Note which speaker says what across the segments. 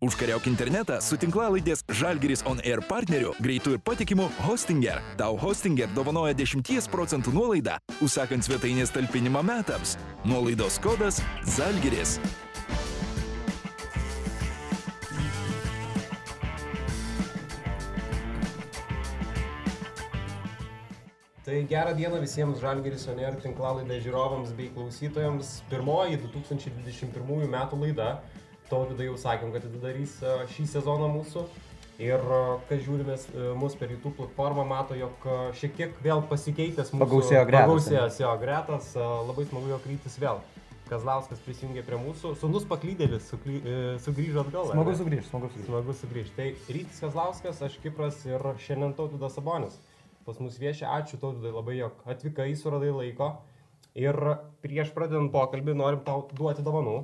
Speaker 1: Užkariauk internetą su tinklalaidės Žalgeris On Air partneriu, greitų ir patikimu Hostinger. Tau Hostinger dovanoja 10 procentų nuolaidą, užsakant svetainės talpinimą metams. Nuolaidos kodas Žalgeris.
Speaker 2: Tai gerą dieną visiems Žalgeris Oner tinklalaidė žiūrovams bei klausytojams. Pirmoji 2021 metų laida. Tautvidai jau sakėm, kad atidarys e, šį sezoną mūsų. Ir e, kas žiūrimės e, mus per YouTube platformą, mato, jog e, šiek tiek vėl pasikeitęs mūsų...
Speaker 3: Pagausėjo gretos,
Speaker 2: Pagausėjęs jo gretas. Labai smagu jo kryptis vėl. Kazlauskas prisijungė prie mūsų. Sunus paklydėlis sukly, e, sugrįžo atgal.
Speaker 3: Smagu sugrįžti, smagu sugrįžti.
Speaker 2: Smagu sugrįžti. Tai Rytis Kazlauskas, aš Kipras ir šiandien Tautvidas Sabonis. Pas mus viešia, ačiū Tautvidai labai, jog atvykai, suradai laiko. Ir prieš pradedant pokalbį norim tau duoti dovanų.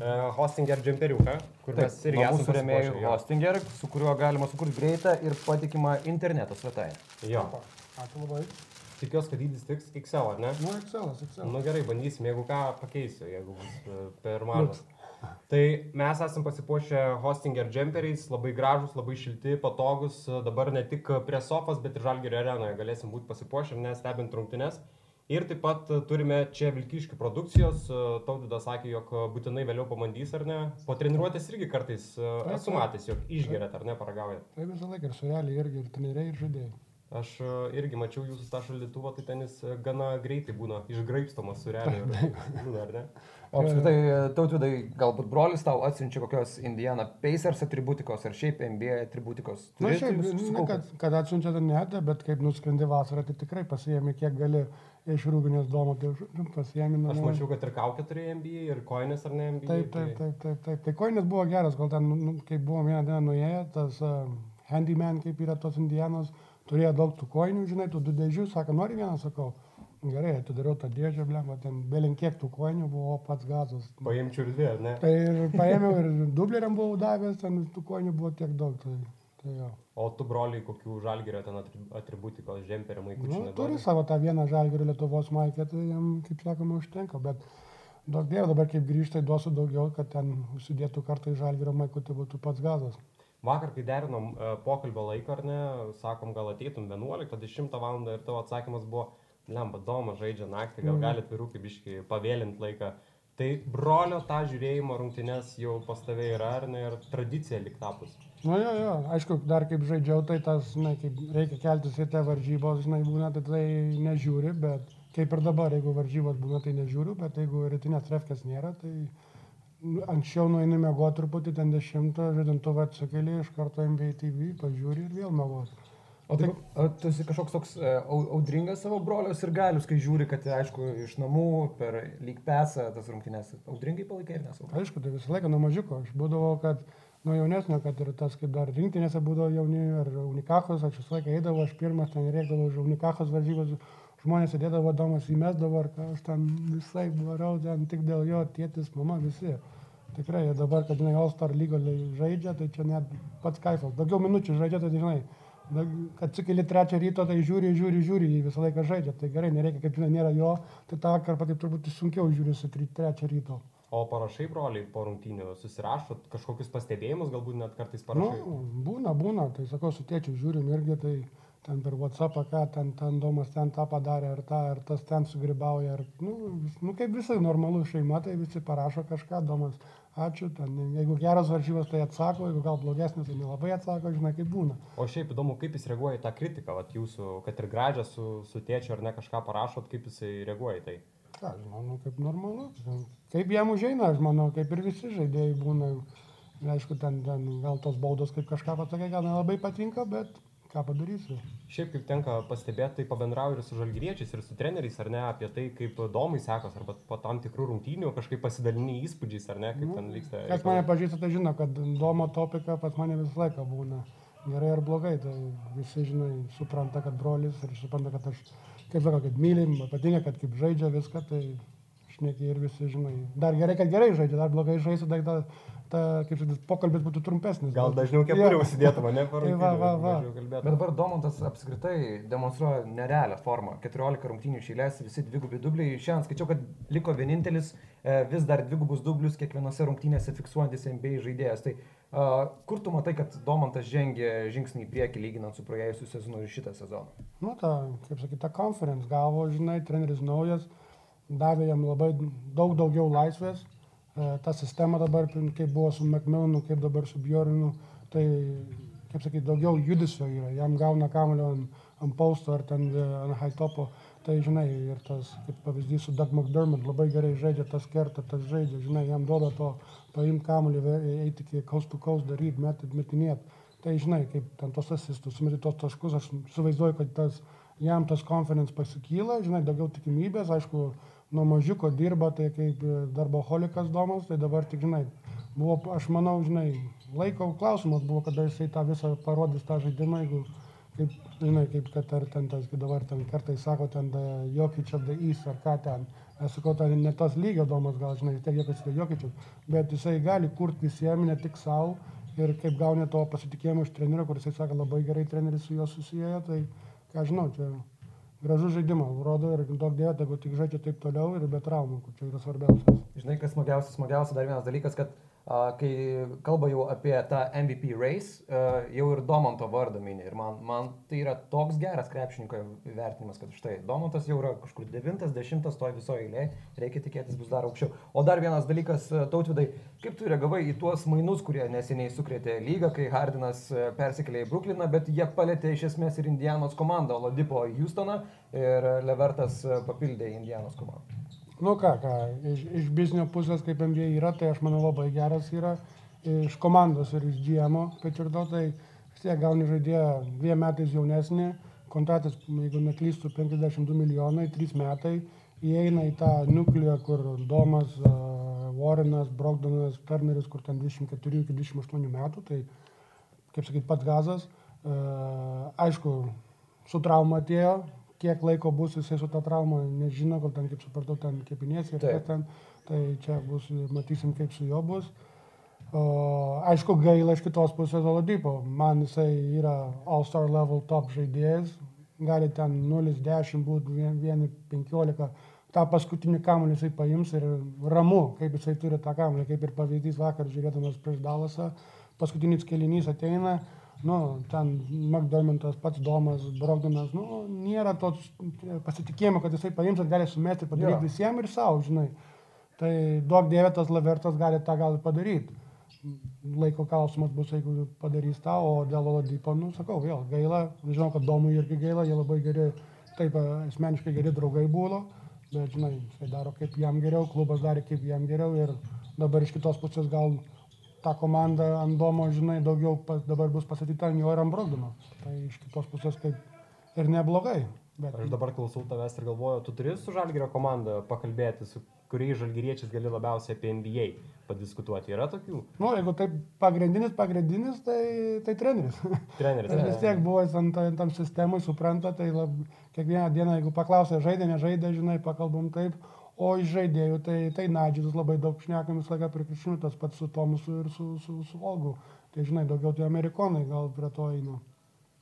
Speaker 2: E, Hostinger džemperiuką, kur mes
Speaker 3: Taip,
Speaker 2: irgi
Speaker 3: nuo
Speaker 2: esame jo.
Speaker 3: Hostinger, su kuriuo galima sukurti greitą ir patikimą interneto svetainę.
Speaker 2: Jo.
Speaker 4: Ačiū labai.
Speaker 2: Tikiuosi, kad dydis tiks XL, ar ne?
Speaker 4: Nu, Excel.
Speaker 2: Na nu, gerai, bandysim, jeigu ką pakeisiu, jeigu bus e, per mažas. Tai mes esame pasipuošę Hostinger džemperiais, labai gražus, labai šilti, patogus, dabar ne tik prie sofas, bet ir Žalgirio arenoje galėsim būti pasipuošę, nes stebint rungtynes. Ir taip pat turime čia Vilkiškių produkcijos, Taudidas sakė, jog būtinai vėliau pabandys ar ne. Po treniruotės irgi kartais e,
Speaker 4: Taip,
Speaker 2: esu
Speaker 4: taip.
Speaker 2: matęs, jog išgeriat ar ne, paragaujat.
Speaker 4: Tai visą laiką ir sureliai, irgi ir treneriai, ir žaidėjai.
Speaker 2: Aš e, irgi mačiau jūsų tą šaldytuvą, tai ten jis e, gana greitai būna išgraipstomas su realiai. Ar ne?
Speaker 3: O apskritai, tautvidai, galbūt brolis tau atsiunčia kokios Indiana Pacers atributikos ar šiaip NBA atributikos.
Speaker 4: Na, šiaip, kad, kad atsiunčia tai ne, bet kaip nuskrendi vasarą, tai tikrai pasiemi kiek gali iš rūbinės domo, tai nu, pasiemi
Speaker 2: Aš mačiau, kad ir kaukę turėjo MBA, ir koinės ar ne MBA.
Speaker 4: Taip, taip, taip, taip, taip. Tai koinės buvo geras, kol ten, nu, kai buvom vieną dieną nuėję, tas uh, handyman, kaip yra tos indienos, turėjo daug tų koinių, žinai, tų du dėžių, sako, nori vieną, sakau. Gerai, atidariau tą dėžę, blemą, ten belinkiek tų koinių buvo pats gazas.
Speaker 2: Paimčiau ir dvi, ne?
Speaker 4: Tai ir paėmiau ir dubleriam buvau davęs, ten tų koinių buvo tiek daug. Tai, tai jo.
Speaker 2: O tu broliai, kokių žalgerio ten atri- atributikos žemperio
Speaker 4: Nu,
Speaker 2: maikučių
Speaker 4: turi savo tą vieną žalgirį Lietuvos maikę, tai jam, kaip sakoma, užtenka, bet daug dievo dabar kaip grįžta, tai duosiu daugiau, kad ten užsidėtų kartą į žalgirio maikų, tai būtų pats gazas.
Speaker 2: Vakar, kai derinom e, pokalbio laiką, ar ne, sakom, gal ateitum 11-10 val. ir tavo atsakymas buvo, lemba, doma žaidžia naktį, gal
Speaker 4: Mhm.
Speaker 2: galite vyrukai biškai pavėlinti laiką. Tai brolio tą žiūrėjimo rungtynes jau pas tave yra, ar ne, ir tradicija lik tapus.
Speaker 4: Nu jo, jo, aišku, dar kaip žaidžiau, tai tas, žinai, kaip reikia keltis į tą varžybos, žinai, būna, tai tai nežiūri, bet kaip ir dabar, jeigu varžybos būna, tai nežiūriu, bet jeigu rytinės trefkės nėra, tai nu, anksčiau nueini mėgoti truputį, ten dešimtą, žadintuvą atsikeli, iš karto MVA TV, pažiūri ir vėl mėgoti.
Speaker 3: O tai o tu esi kažkoks toks e, au- audringas savo brolius ir galius, kai žiūri, kad, aišku, iš namų per lyg pesą tas rungtynės. Audringai palaikai ir nesau.
Speaker 4: Aišku, tai visą laiką nuo mažiuko. Aš būdavau, kad nuo jaunesnio, kad ir tas, kaip dar rinktinėse būdavo jauni, ar unikachos, aš visą laiką eidavau, aš pirmas ten rėkdavau už unikachos varžybas, žmonės sėdėdavo, domas įmesdavo, ar ką aš ten visai varau, ten tik dėl jo, tėtis, mama, visi. Tikrai, dabar, kad žinai, All-Star lygoje žaidžia, tai čia net pats kaifas. Daugiau minučių žaidžia, tai žinai, kad atsikeli trečią ryto, tai žiūri, žiūri, žiūri, jį visą laiką žaidžia. Tai gerai, nereikia, kaip žinai, nėra jo, tai tą vakarą taip turbūt sunkiau žiūri su trečią ryto.
Speaker 2: O parašai broliai po rungtynių, susirašot kažkokius pastebėjimus, galbūt net kartais
Speaker 4: Nu,
Speaker 2: parašai.
Speaker 4: būna, būna, tai sakau, su tėčiu žiūrim irgi, tai ten per WhatsApp, ką ten, ten domas ten tą padarė, ar tą, ar tas ten sugribauja, ar, nu, nu kaip visai normalu šeima, tai visi parašo kažką, domas, ačiū, ten, jeigu geras varžybos, tai atsako, jeigu gal blogesnis, tai nelabai atsako, žinai, kaip būna.
Speaker 2: O šiaip įdomu, kaip jis reaguoja į tą kritiką, vat jūsų, kad ir gražią su, su tėčiu ar ne kažką parašot, kaip jisai reaguoja į tai.
Speaker 4: Ką, aš manau, kaip normalu. Kaip jam užeina, aš manau, kaip ir visi žaidėjai būna. Aišku, ten, ten gal tos baudos kaip kažką pasakė, gal nelabai patinka, bet ką padarysiu.
Speaker 2: Šiaip kaip tenka pastebėti, tai pabendrauju ir su žalgyriečiais, ir su treneriais, ar ne, apie tai, kaip domai sekos, arba po tam tikrų rungtynių kažkaip pasidalini įspūdžiais, ar ne, kaip
Speaker 4: Nu,
Speaker 2: ten vyksta.
Speaker 4: Kas mane pažįsta, tai žino, kad domo topika pas mane visą laiką būna. Gerai ar blogai, tai visi, žinai, supranta, kad brolis ir supranta, kad aš, kaip sakau, kad mylim, patinka, kad kaip žaidžia viską, tai šneki ir visi, žinai. Dar gerai, kad gerai žaidžia, dar blogai žaisi, tai tada, ta, kaip sakyti, pokalbis būtų trumpesnis.
Speaker 2: Gal
Speaker 4: bet-
Speaker 2: dažniau
Speaker 4: Jo.
Speaker 2: kepurę užsidėtum, ne?
Speaker 4: Tai va, va, va.
Speaker 3: Bet dabar Domantas apskritai demonstruoja nerealią formą. 14 rungtynių išėlės, visi dvigubi dubliai. Šiandien skaičiau, kad liko vienintelis vis dar dvigubus dublius kiekvienose rungtynėse fiksuojantis NBA žaidėjas. Tai a, kur tu matai, kad Domantas žengė žingsnį į priekį lyginant su praėjusiu sezonu ir šitą sezoną?
Speaker 4: Nu, ta, kaip sakyti, ta konferencija gavo, žinai, treneris naujas, davė jam labai daug daugiau laisvės. E, Ta sistema dabar, kaip buvo su McMillanu, kaip dabar su Bjornu, tai, kaip sakyti, daugiau judesio yra. Jam gauna kamulio ant, ant pausto ar ten e, ant high topo. Tai, žinai, ir tas, kaip pavyzdys su Doug McDermott, labai gerai žaidžia, tas kerta, tas žaidžia, žinai, jam duoda to, paimti kamulį, eiti iki coast to coast, daryti, metinėti. Tai žinai, kaip ten tos asistus, sumeti tos taškus, aš suvaizduoju, kad tas, jam tas konferencija pasikyla, žinai, daugiau tikimybės, aišku, nuo mažiuko dirba, tai kaip darboholikas domas, tai dabar tik, žinai, buvo, aš manau, žinai, laiko klausimas buvo, kada jisai tą visą parodys tą žaidimą, jeigu, kaip, žinai, kaip kad ar ten tas, kaip dabar ten kartais sako, ten of the East ar ką ten, aš sakau, tai ne tas lygio domas, gal, žinai, tiek Jokič yra Jokičius, bet jisai gali kurti visiems, ne tik savo ir kaip gauni to pasitikėjimo iš trenerio, kuris, sako, labai gerai treneris su juo susiję, tai ką žinau, čia gražus žaidimas, rodo ir daug dėja, jeigu tik žaidžia taip toliau ir be traumų, kur čia yra svarbiausias.
Speaker 3: Žinai, kas smagiausia, smagiausia dar vienas dalykas, kad kai kalba jau apie tą MVP race, jau ir Domanto vardą mini. Ir man, man tai yra toks geras krepšininko įvertinimas, kad štai Domantas jau yra kažkur 9-10 toj visoje eilėje, reikia tikėtis bus dar aukščiau. O dar vienas dalykas, tautvidai, kaip tu reagavai į tuos mainus, kurie neseniai sukrėtė lygą, kai Hardinas persikėlė į Brukliną, bet jie palėtė iš esmės ir Indianos komandą, Lodipo Houstoną ir Levertas papildė Indianos komandą.
Speaker 4: Nu ką, ką, iš, iš biznio pusės, kaip MBA yra, tai aš manau labai geras yra. Iš komandos ir iš GMO, Pečiurdo, tai vis tiek gauni žaidėją dviem metais jaunesnį, kontraktas, jeigu neklystu, 52 milijonai, 3 metai, įeina į tą nukleą, kur Domas, uh, Warrenas, Brogdonas, Turneris, kur ten 24 iki 28 metų, tai kaip sakyt, pats gazas. Uh, aišku, su trauma atėjo, kiek laiko bus jisai su ta trauma, nežino, gal ten, kaip supratau, ten kepinės ir kas ten, tai čia bus, matysim, kaip su juo bus. O, aišku, gaila iš kitos pusės Oladipo. Man jisai yra All-Star level top žaidėjas, gali ten 0-10 būti, 1-15. Ta paskutinį kamuolį jisai paims ir ramu, kaip jisai turi tą kamuolį, kaip ir pavyzdys vakar žiūrėdamas prieš Dalasą. Paskutinis kelinys ateina, nu, ten McDermontas, pats Domas, Brogdonas, nu, nėra to pasitikėjimo, kad jisai paims ir gali sumesti, padaryti visiems ir savo, žinai. Tai duok dievė, tas Lavertas gali tą gali padaryti. Laiko klausimas bus, jeigu padarys tą, o dėl Oladipo, nu, sakau, vėl gaila, žinau, kad Domui irgi gaila, jie labai geri, taip, asmeniškai geri draugai buvo, bet, žinai, jisai daro kaip jam geriau, klubas darė kaip jam geriau ir dabar iš kitos pusės gal ta komanda ant Domo, žinai, daugiau pas, dabar bus pasakyta ant jo ir ant Brogdono. Tai iš kitos pusės kaip ir neblogai. Bet,
Speaker 2: Aš dabar klausau tavęs ir galvoju, tu turi su Žalgirio komanda pakalbėti, su kuriais žalgyriečiais gali labiausiai apie NBA padiskutuoti. Yra tokių?
Speaker 4: nu, jeigu taip pagrindinis, pagrindinis, tai, tai treneris.
Speaker 2: Treneris.
Speaker 4: Tai vis tiek buvo jis ant, tam sistemai, supranta, tai lab, kiekvieną dieną, jeigu paklausė, žaidė, nežaidė, žinai, pakalbam taip, o iš žaidėjų, tai, tai Nadžydus labai daug šnekam visą laiką prie krepšinių, tas pats su Tomusu ir su, su, su Olgu. Tai žinai, daugiau tai amerikonai gal prie to eina.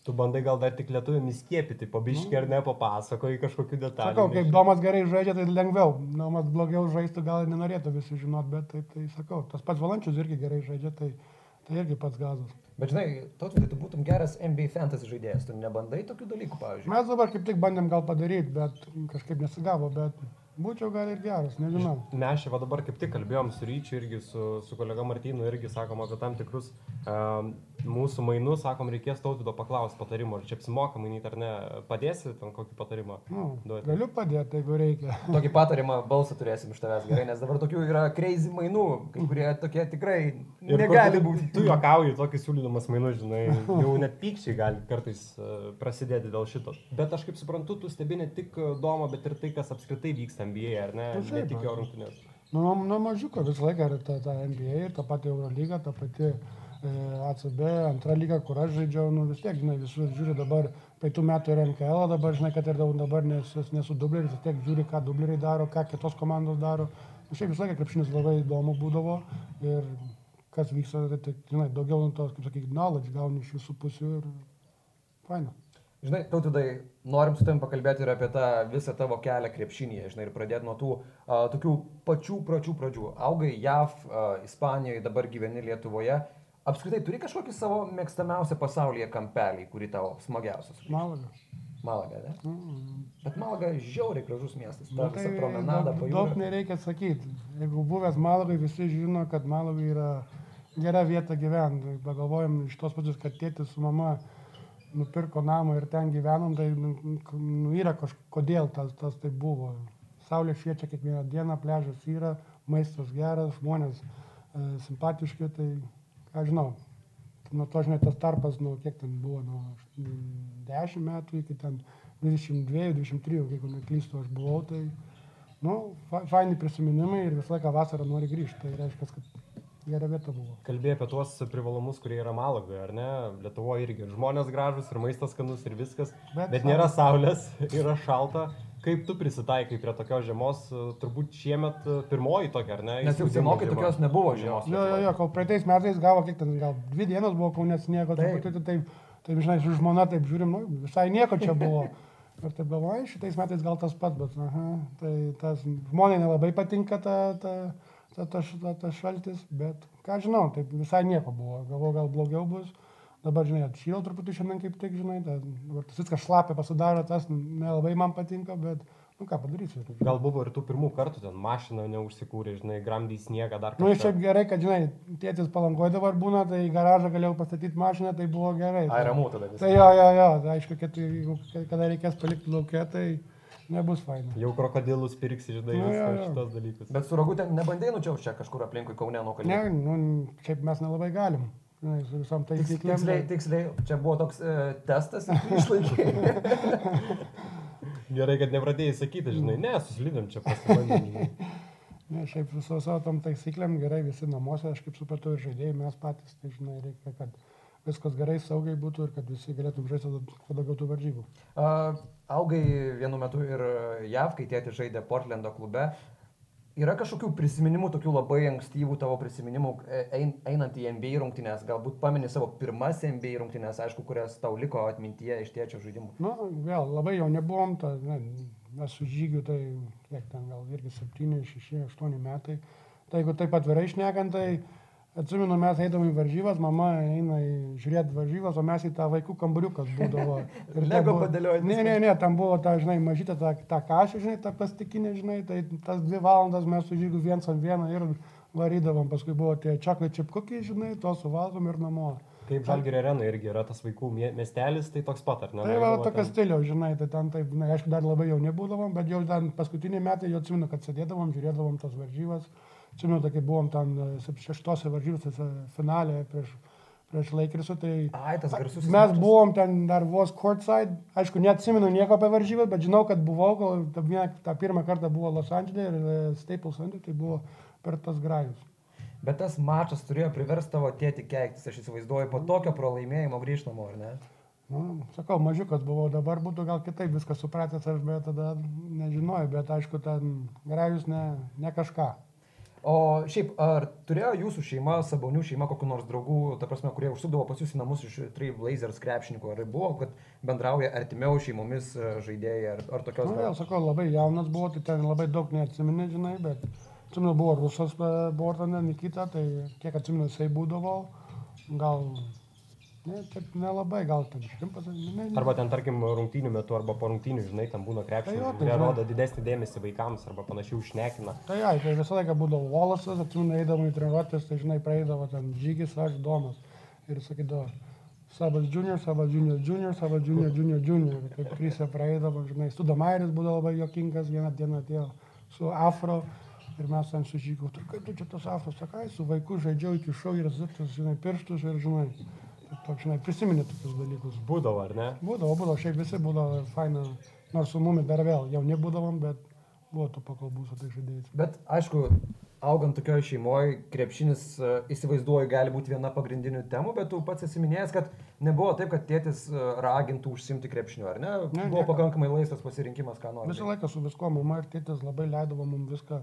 Speaker 2: Tu bandai gal dar tik lietuvimis skiepyti, pabiški ar ne, papasakoji kažkokių detalių.
Speaker 4: Sakau, kaip. Domas gerai žaidžia, tai lengviau. Domas blogiau žaistų, gal ir nenorėtų visi žinot, bet taip tai sakau. Tas pats Valančius irgi gerai žaidžia, tai, tai irgi pats gazas.
Speaker 3: Bet žinai, tautvydai, tu būtum geras NBA fantasy žaidėjas, tu nebandai tokių dalykų, pavyzdžiui.
Speaker 4: Mes dabar kaip tik bandėm gal padaryti, bet kažkaip nesigavo, bet būčiau gal ir geras, nežinau.
Speaker 2: Mes čia dabar kaip tik kalbėjom su Ryčiu irgi su, su kolega Martynu, irgi sakom apie tam tikrus um, mūsų mainus, sakom, reikės tautvido paklausti patarimo, ar čia apsimoka mainyti ar ne, padėsi ten kokį patarimą.
Speaker 4: Nu,
Speaker 2: Duoti.
Speaker 4: galiu padėti, jeigu reikia.
Speaker 3: Tokį patarimą balsą turėsim iš tavęs gerai, nes dabar tokių yra crazy mainų, kai kurie tokie tikrai
Speaker 2: Ir
Speaker 3: negali būti.
Speaker 2: Tu juokauji tokį siūlydamas mainus, žinai, jau net pykščiai gali kartais uh, prasidėti dėl šito. Bet aš kaip suprantu, tu stebi ne tik uh, Domą, bet ir tai, kas apskritai vyksta NBA, ar ne?
Speaker 4: Nu,
Speaker 2: Ne tik jo rungtynės.
Speaker 4: Nu, nuo, nuo mažiuko visą laiką yra ta, ta NBA, ta pati Eurolyga, ta pati e, ACB, antra lyga, kur aš žaidžiau, nu vis tiek, žinai, visur žiūri dabar, praeitų metų ir NKL, dabar, žinai, kad ir dabar nes, nesu dubleriais, vis tiek žiūri, ką dubleriai daro, ką kitos komandos daro. Nu, šiaip visą laiką krepšinis labai įdomu būdavo ir kas vyksta, tai, tai žinai, daugiau nu tos, kaip sakyti, knowledge gauni iš visų pusių ir faina.
Speaker 3: Žinai, tautydai, norim su tavim pakalbėti ir apie tą visą tavo kelią krepšinėje, žinai, ir pradėti nuo tų a, tokių pačių pračių pradžių. Augai JAV, a, Ispanijoje, dabar gyveni Lietuvoje. Apskritai, turi kažkokį savo mėgstamiausią pasaulyje kampelį, kurį tau smagiausias?
Speaker 4: Malaga.
Speaker 3: Malaga, ne?
Speaker 4: Mm.
Speaker 3: Bet Malaga žiauriai gražus miestas. Ta
Speaker 4: Nu,
Speaker 3: visa promenada po
Speaker 4: daug nereikia sakyti. Jeigu buvęs Malagai, visi žino, kad Malagai yra gera vieta gyventi. Pagalvojom iš tos pačios, kad tėtis su mama nupirko namą ir ten gyvenom, tai nu, nu, yra kažkodėl tas, tas tai buvo. Saulė šviečia kiekvieną dieną, pležas yra, maistas geras, žmonės e, simpatiški, tai ką žinau. Nuo to, žinai, tas tarpas, nuo kiek ten buvo, nuo 10 metų iki ten 22, 23, jeigu neklystu, aš buvau, tai, nu, fa- faini prisiminimai ir visą laiką vasarą nori grįžti. Tai reiškia, kad gera vieta buvo.
Speaker 2: Kalbėjai apie tuos privalumus, kurie yra Malagoje, ar ne? Lietuvoje irgi ir žmonės gražus, ir maistas skanus, ir viskas.
Speaker 4: Bet
Speaker 2: Bet, nėra saulės, yra šalta. Kaip tu prisitaikai prie tokios žiemos, turbūt šiemet e, pirmoji tokia, ar ne?
Speaker 3: Nes jau senokai tokios nebuvo žiemos.
Speaker 4: Jo, jo, jo, kol praeitais metais gavo, kiek ten, gal dvi dienos buvo kaunė sniego,
Speaker 3: Taip.
Speaker 4: truputį, tai taip, taip, žinai, su žmona taip žiūrim, nu, visai nieko čia buvo. Ir taip galvoju, "Ai, šitais metais gal tas pats, bet, aha, tai tas žmonai nelabai patinka ta, ta, ta, ta, ta, ta šaltis, bet ką žinau, taip visai nieko buvo, galvoju, gal blogiau bus. Dabar, žinai, atšylau truputį šiandien kaip tik, žinai, ta, tas viskas šlapia pasidaro, tas nelabai man patinka, bet, nu ką padarysiu.
Speaker 2: Gal buvo ir tų pirmų kartų ten mašina neužsikūrė, žinai, gramdį sniegą dar
Speaker 4: Nu, ir šiaip gerai, kad, žinai, tėtis palankoje dabar būna, tai garažą galėjau pastatyti mašiną, tai buvo gerai.
Speaker 3: Ai, ramu tada viskas.
Speaker 4: Tai jo, jo, jo, tai aišku, kad kada reikės palikti laukia, tai nebus faina.
Speaker 2: Jau krokodilus pirksi, žinai,
Speaker 4: Nu,
Speaker 2: viską
Speaker 4: jo.
Speaker 2: šitos dalykus.
Speaker 3: Bet su ragutė nebandėjai nučiaus čia kažkur aplinkui Kaune nuo kalnų.
Speaker 4: Ne, nu, šiaip mes nelabai galim. Žinai, su visom taisyklėm.
Speaker 3: Tiksliai, tiksliai, čia buvo toks e, testas išlaikė.
Speaker 2: Gerai, kad nepradėjai sakyti, žinai, ne, susilydėm čia pasibandėm. žinai.
Speaker 4: Ne, šiaip su savo tom taisyklėm gerai visi namuose, aš kaip supratau ir žaidėjai, mes patys, tai žinai, reikia, kad viskas gerai, saugiai būtų ir kad visi galėtum žaisti kuo daugiau tų varžybų.
Speaker 3: A, Augai vienu metu ir JAV, kai tėti žaidė Portlando klube. Yra kažkokių prisiminimų, tokių labai ankstyvų tavo prisiminimų, e, ein- einant į NBA rungtynės, galbūt pameni savo pirmas NBA rungtynės, aišku, kurias tau liko atmintyje iš tėčio žaidimų.
Speaker 4: Nu, vėl labai jau nebuvom, ta, ne, mes su žygiu, tai kiek ten gal irgi 7, 6, 8 metai. Tai jeigu taip atvirai šnekant, tai atsimenu, mes eidavom į varžybas, mama eina žiūrėti varžybas, o mes į tą vaikų kambariukas būdavo. ten
Speaker 3: Lego padėliojantis
Speaker 4: Ne, ne, ne, tam buvo ta, žinai, mažytė ta, ta kažė, žinai, ta plastikinė, žinai, tai tas dvi valandas mes su žygiu viens ant vieno ir varydavom, paskui buvo tie chocolate chip cookies, žinai, to suvalgom ir namo.
Speaker 2: Kaip Žalgirio arena irgi yra tas vaikų mie- miestelis, tai toks pat, ar ne?
Speaker 4: Tai va,
Speaker 2: ten-
Speaker 4: stiliaus, žinai, tai ten taip, na, aišku, dar labai jauni būdavom, bet jau ten paskutiniai metai, jau atsimenu, kad sėdėdavom, žiūrėdavom tas varžybas. Atsimenu, kai buvom ten e, šeštose varžybose finale prieš, prieš Lakersų, tai
Speaker 3: Ai, tas garsus.
Speaker 4: mes buvom ten dar vos courtside, aišku, neatsimenu nieko apie varžybas, bet žinau, kad buvau, gal tą, tą pirmą kartą buvo Los Andželė ir e, Staples Center, tai buvo per tas grajus.
Speaker 3: Bet tas mačas turėjo priversti tavo tėtį keiktis, aš įsivaizduoju, po tokio pralaimėjimo grįžtamo, ar ne?
Speaker 4: Nu, sakau, mažiukas buvau, dabar būtų gal kitaip viskas supratęs, aš bet tada nežinojau, bet aišku, ten grajus ne, ne kažką.
Speaker 3: O šiaip, ar turėjo jūsų šeima, Sabonių šeima, kokiu nors draugų, ta prasme, kurie užsukdavo pas jūs į namus iš Trail Blazers krepšininkų, ar buvo, kad bendrauja artimiau šeimomis e, žaidėjai, ar, ar tokios
Speaker 4: Na, Nu, vėl sakau, labai jaunas buvo, tai ten labai daug neatsimeni, žinai, bet atsimenu, buvo Rusas e, Bortone, Nikita, tai kiek atsimenu, jisai būdavo, gal, ne, taip nelabai, gal ten šimtas, ne.
Speaker 2: Arba ten, tarkim, rungtynių metu, arba po rungtynių, žinai, ten būna
Speaker 4: Tai jo,
Speaker 2: krepšininkai,
Speaker 4: tai
Speaker 2: kurie
Speaker 4: žinai.
Speaker 2: rodo didesnį dėmesį vaikams, arba panašiai užnekina.
Speaker 4: Tai ai, tai visą laiką būdavo Volasas, atsimenu, eidavom į treniruotės, tai žinai, praeidavo ten žygis, aš domas. Ir sakydavo, Sabas junior, Sabas junior, junior, Sabas junior, junior, junior. Ir Taip krisė praeidavo, žinai, Studamairis būdavo labai jokingas, vieną dieną atėjo su afro. Ir mes ten sužygau, tai kaip tu čia tas afras, sakai, su vaiku žaidžiau iki šau ir zitas, žinai, pirštus ir, žinai, tai toks, žinai, prisiminė tokius dalykus.
Speaker 2: Būdavo, ar ne?
Speaker 4: Būdavo, būdavo, šiaip visi būdavo faina, nors su mumis dar vėl jauni būdavom, bet buvo tų pakalbų su tai žaidėjais.
Speaker 3: Bet aišku, augant tokioje šeimoje, krepšinis e, įsivaizduoju gali būti viena pagrindinių temų, bet tu pats esi minėjęs, kad nebuvo taip, kad tėtis e, ragintų užsimti krepšiniu, ar ne?
Speaker 4: Ne,
Speaker 3: Buvo
Speaker 4: niekad.
Speaker 3: pakankamai laisvas pasirinkimas, ką nori.
Speaker 4: Visą laiką su viskuo, mama ir tėtis labai leidavo mums viską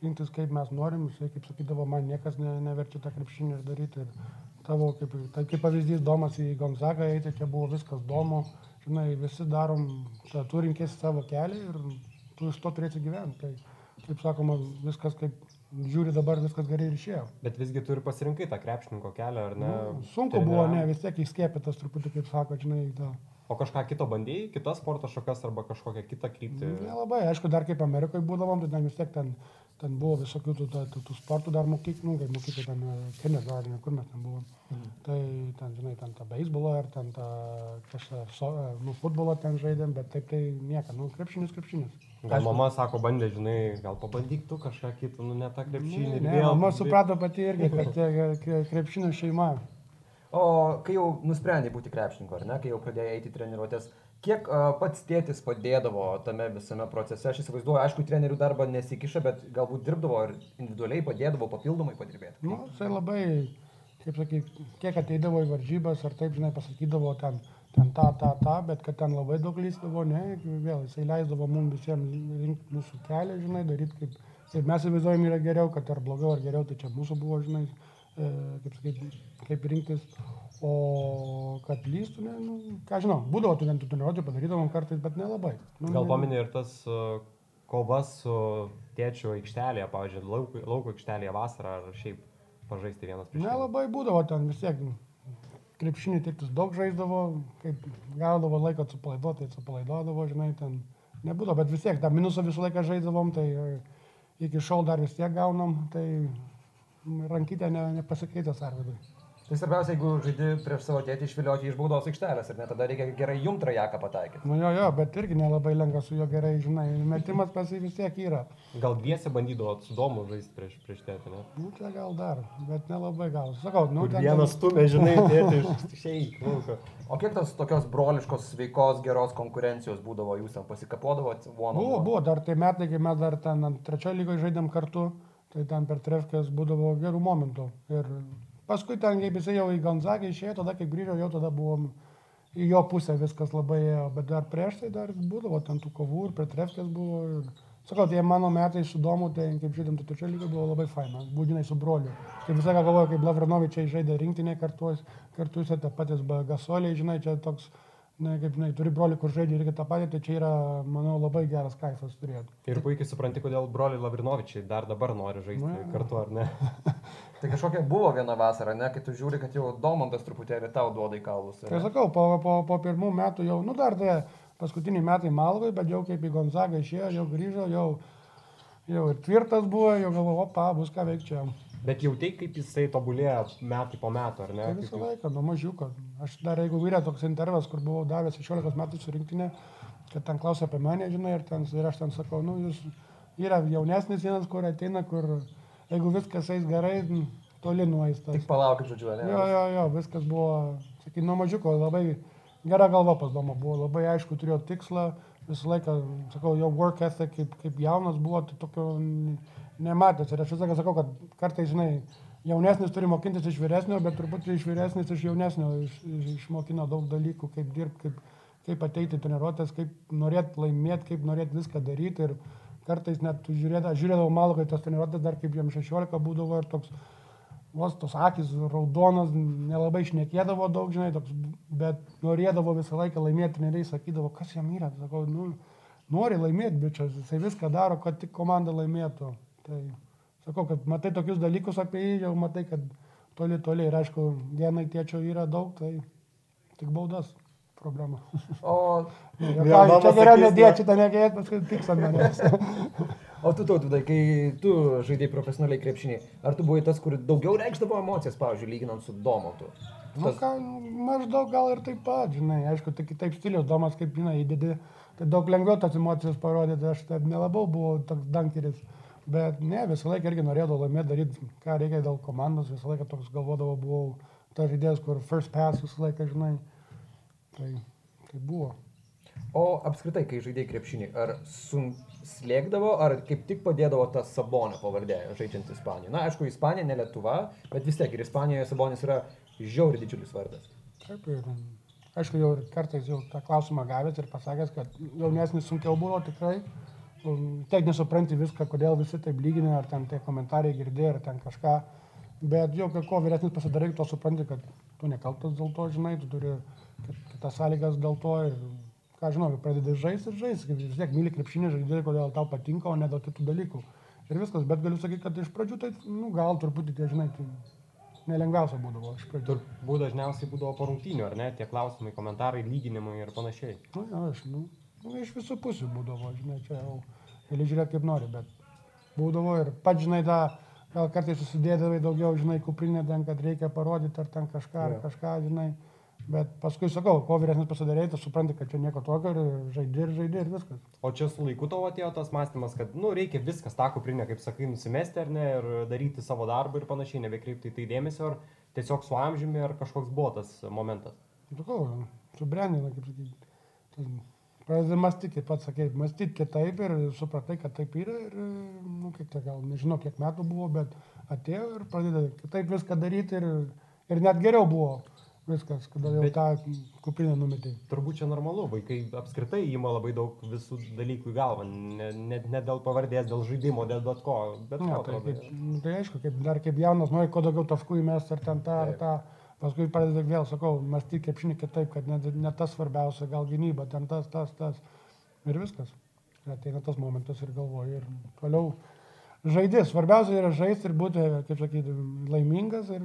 Speaker 4: rinktis kaip mes norim, jisai kaip sakydavo, man niekas ne, neverčia tą krepšinį ir daryti. Ir tavo, kaip, tai kaip pavyzdys, Domas į Gonzagą eiti, čia buvo viskas domo, žinai, visi darom, ta, tu rinkėsi savo kelią ir tu iš to turėsi gyventi. Tai, kaip sakoma, viskas kaip žiūri dabar, viskas gerai ir išėjo.
Speaker 2: Bet visgi tu ir pasirinkai tą krepšininko kelią, ar ne?
Speaker 4: Nu, sunku buvo, ne, vis tiek įskėpėtas truputį, kaip sako, žinai, tą.
Speaker 2: O kažką kito bandėjai, kitas sporto šakas arba kažkokią kitą kryptį?
Speaker 4: Nelabai, aišku, dar kaip Amerikoje būdavom, tai ten vis tiek ten, ten buvo visokių tų, tų, tų, tų sportų dar mokyklų, nu, kaip mokyklų ten kindergarten, kur mes ten buvom. Mhm. Tai ten, žinai, ten tą beisbolą ar ten tą kažką, so, nu, futbolą ten žaidėm, bet taip tai nieko, nu, krepšinis, krepšinis.
Speaker 2: Gal aišku, mama sako, bandė, žinai, gal pabandyk tu kažką kitą, nu, ne tą krepšinį.
Speaker 4: Ne, ne, vėl, mama suprato pati irgi, kad krepšinio šeima.
Speaker 3: O kai jau nusprendė būti krepšininku, ar ne, kai jau pradėjai eiti treniruotės, kiek uh, pats tėtis padėdavo tame visame procese? Aš įsivaizduoju, aišku, trenerių darbą nesikiša, bet galbūt dirbdavo ir individualiai padėdavo papildomai padirbėti.
Speaker 4: Nu, jisai labai, kaip sakyt, kiek ateidavo į varžybas, ar taip, žinai, pasakydavo ten, ten tą, tą, tą, bet kad ten labai daug lysdavo, ne, vėl jisai leisdavo mums visiems rinkti mūsų kelią, žinai, daryti kaip, kaip mes įsivaizduojam yra geriau, kad ar blogiau, ar geriau, tai čia mūsų buvo, žinai E, kaip, sakyt, kaip rinktis, o kad lystų, ne, nu, ką žinau, būdavo tų lentų treniruotė padarydavom kartais, bet nelabai.
Speaker 2: Nu, Gal paminė ir tas kovas su tėčiu aikštelėje, pavyzdžiui, lauko, lauko aikštelėje vasarą ar šiaip pažaisti vienas prieš
Speaker 4: kitą? Nelabai būdavo ten vis tiek. Krepšinį tėtis daug žaisdavo, kaip gaudavo laiko atsipalaiduoti, atsipalaiduodavo, žinai, ten nebūdavo, bet vis tiek tą minusą visą laiką žaisdavom, tai e, iki šiol dar vis tiek gaunam, tai rankytė ne, nepasikeitęs Arvidui.
Speaker 3: Tai svarbiausia, jeigu žaidži prieš savo tėtį išvilioti iš baudos aikštelės ir net tada reikia gerai jum trajeką pataikyti.
Speaker 4: Nu jo, jo, bet irgi nelabai lengva su juo gerai, žinai, metimas pas jį vis tiek yra.
Speaker 2: Gal dviese bandydavo su domu žaisti prieš, prieš tėtį, ne?
Speaker 4: Nu, čia gal dar, bet nelabai gal. Sakau, nu,
Speaker 2: ten... Vienas stumė, žinai, tėtį iš šeik, lauko.
Speaker 3: O kiek tos tokios broliškos, sveikos, geros konkurencijos būdavo, jūs ten pasikapodavot?
Speaker 4: Buvo, buvo, dar tai metai, kai mes dar ten ant trečio lygoje žaidėm kartu. Tai ten per trefkės būdavo gerų momentų. Ir paskui ten, kaip jisai jau į Gonzagą išėjo, tada kai grįžo, jau tada buvom į jo pusę viskas labai ėjo. Bet dar prieš tai dar būdavo ten tų kovų ir per trefkės buvo. Ir, sakau, tie mano metai su domu, tai kaip žaidėm, tai trečio lygio buvo labai faina. Būdinai su broliu. Kaip visą galvoju, kaip Lavranovičiai žaidė rinktinė kartu, kartu tą patys Gasoliai, žinai, čia toks Na, kaip žinai, turi brolį, kur žaidžia irgi tą patį, tai čia yra, manau, labai geras kaifas turėti.
Speaker 2: Ir puikiai supranti, kodėl broliai Lavrinovičiai dar dabar nori žaisti Na, kartu, ar ne?
Speaker 3: tai kažkokia buvo viena vasara, ne, kai tu žiūri, kad jau Domantas truputėlį tau duoda į kaulus.
Speaker 4: Tai sakau, po, po, po pirmų metų jau, nu dar tai paskutiniai metai Malvai, bet jau kaip į Gonzagą išėjo, jau grįžo, jau, jau ir tvirtas buvo, jau galvoju, opa, bus ką veikti čia.
Speaker 2: Bet jau tai, kaip jisai tobulėja metai po metų, ar ne?
Speaker 4: Tai visą laiką, nuo mažiuko. Aš dar, jeigu vyrė toks intervas, kur buvau davęs 16 metų surinktinė, kad ten klausia apie mane, žinai, ir, ten, ir aš ten sakau, nu, jūs yra jaunesnis vienas, kur ateina, kur jeigu viskas eis gerai, toli nueistas.
Speaker 3: Tik palaukit, žodžiu, ne?
Speaker 4: Jo, jo, jo, viskas buvo, sakyk, nuo mažiuko labai gera galva pas domą buvo, labai aišku, turėjo tikslą, visą laiką, sakau, jo work ethic kaip, kaip jaunas buvo, tai tokio nematęs. Ir aš visą laiką sakau, kad kartais, žinai, jaunesnis turi mokintis iš vyresnio, bet turbūt iš vyresnis iš jaunesnio iš, iš, išmokino daug dalykų, kaip dirbti, kaip, kaip ateiti treniruotės, kaip norėti laimėti, kaip norėti viską daryti. Ir kartais net žiūrėdavau, žiūrėdavau malo, kai tos treniruotės dar kaip jam 16 būdavo ir toks, vos tos akis raudonas, nelabai šnekėdavo daug, žinai, toks, bet norėdavo visą laiką laimėti, treneriai sakydavo, kas jam yra. Sakau, nu, nori laimėti, bičias, jisai viską daro, kad tik komanda laimėtų. Tai sakau, kad matai tokius dalykus apie jį, jau matai, kad toli toli ir aišku, dienai tėčio yra daug, tai tik baudas problema.
Speaker 3: O
Speaker 4: ja, ką, čia geriau nedėti, šitą negėti, paskui tiks ant manęs.
Speaker 3: o tu, tautudai, kai tu žaidėjai profesionaliai krepšinį, ar tu buvai tas, kur daugiau reikšdavo emocijas, pavyzdžiui, lyginant su Domotu?
Speaker 4: Nu, tas... Nu, ką, maždaug gal ir taip pat, žinai, aišku, tai kitaip stilius, Domas, kaip žinai, įdedi, tai daug lengviau tas emocijas parodyti, aš taip nelabai buvau toks dankeris. Bet ne, visą laiką irgi norėdavau laimėti, daryti, ką reikia dėl komandos, visą laiką toks galvodavau, buvau tas žaidėjas, kur first pass visą laiką, žinai. Tai, tai buvo.
Speaker 3: O apskritai, kai žaidėjai krepšinį, ar slėgdavo, ar kaip tik padėdavo tas Sabonio pavardė, žaidžiant Ispaniją? Na, aišku, Ispanija ne Lietuva, bet vis tiek ir Ispanijoje Sabonis yra žiauri didžiulis vardas.
Speaker 4: Taip, ir aišku, jau kartais jau tą klausimą gavęs ir pasakęs, kad jaunesnis sunkiau buvo tikrai, um, tiek nesupranti viską, kodėl visi taip lygina, ar ten tie komentarai girdė, ar ten kažką. Bet jau, kai kuo vyresnis pasidarai, to supranti, kad tu nekaltas dėl to, žinai, tu turi kitas sąlygas dėl to ir, ką žinau, pradedi žaisti ir žaisti, vis tiek myli krepšinį žaidėjai, kodėl tau patinka, o ne dėl kitų dalykų. Ir viskas, bet galiu sakyti, kad iš pradžių tai, nu, gal truputį tie, žinai, tai nelengviausia būdavo iš pradžių.
Speaker 2: Turbūt dažniausiai būdavo po rungtynių, ar ne, tie klausimai, komentarai, lyginimai ir panašiai.
Speaker 4: Nu, ja, aš, nu, nu, iš visų pusių būdavo, žinai, čia jau gali žiūrėti kaip nori, bet būdavo ir pats, žinai, tą, gal kartais susidėdavai daugiau, žinai, kuprinę ten, kad reikia parodyti ar ten kažką, ar kažką, žinai. Bet paskui sakau, kuo vyresnis pasidarėjai, tu supranti, kad čia nieko tokio ir žaidži ir žaidži ir viskas.
Speaker 2: O čia su laiku tavo atėjo tas mąstymas, kad, nu, reikia viskas tą kuprinę, kaip sakai, nusimesti ar ne, ir daryti savo darbą ir panašiai, nebekreipti į tai dėmesio, ar tiesiog su amžiumi, ar kažkoks buvo tas momentas.
Speaker 4: Sakau, subrendina, kaip sakyti. tas Pradedi mąstyti, kaip pats sakei, mąstyti kitaip ir supratai, kad taip yra ir, nu, kiek tai gal, nežinau, kiek metų buvo, bet atėjo ir pradeda kitaip viską daryti ir, ir net geriau buvo viskas, kada jau
Speaker 2: Bet-
Speaker 4: tą kuprinę numetė.
Speaker 2: Turbūt čia normalu, vaikai apskritai įima labai daug visų dalykų į galvą, ne, ne, ne dėl pavardės, dėl žaidimo, dėl bet ko, bet
Speaker 4: Ne,
Speaker 2: ko
Speaker 4: tai,
Speaker 2: atrodo.
Speaker 4: kaip, nu, tai aišku, kaip, dar kaip jaunas, nori kuo daugiau taškų įmesti ar ten tą, ar tą. Paskui pradedi vėl, sakau, mąstyti krepšinį kitaip, kad ne, ne tas svarbiausia, gal gynyba, ten tas, tas, tas. Ir viskas. Ir ateina tas momentas ir galvoju. Ir toliau žaidži. Svarbiausia yra žaisti ir būti, kaip sakyti, laimingas. Ir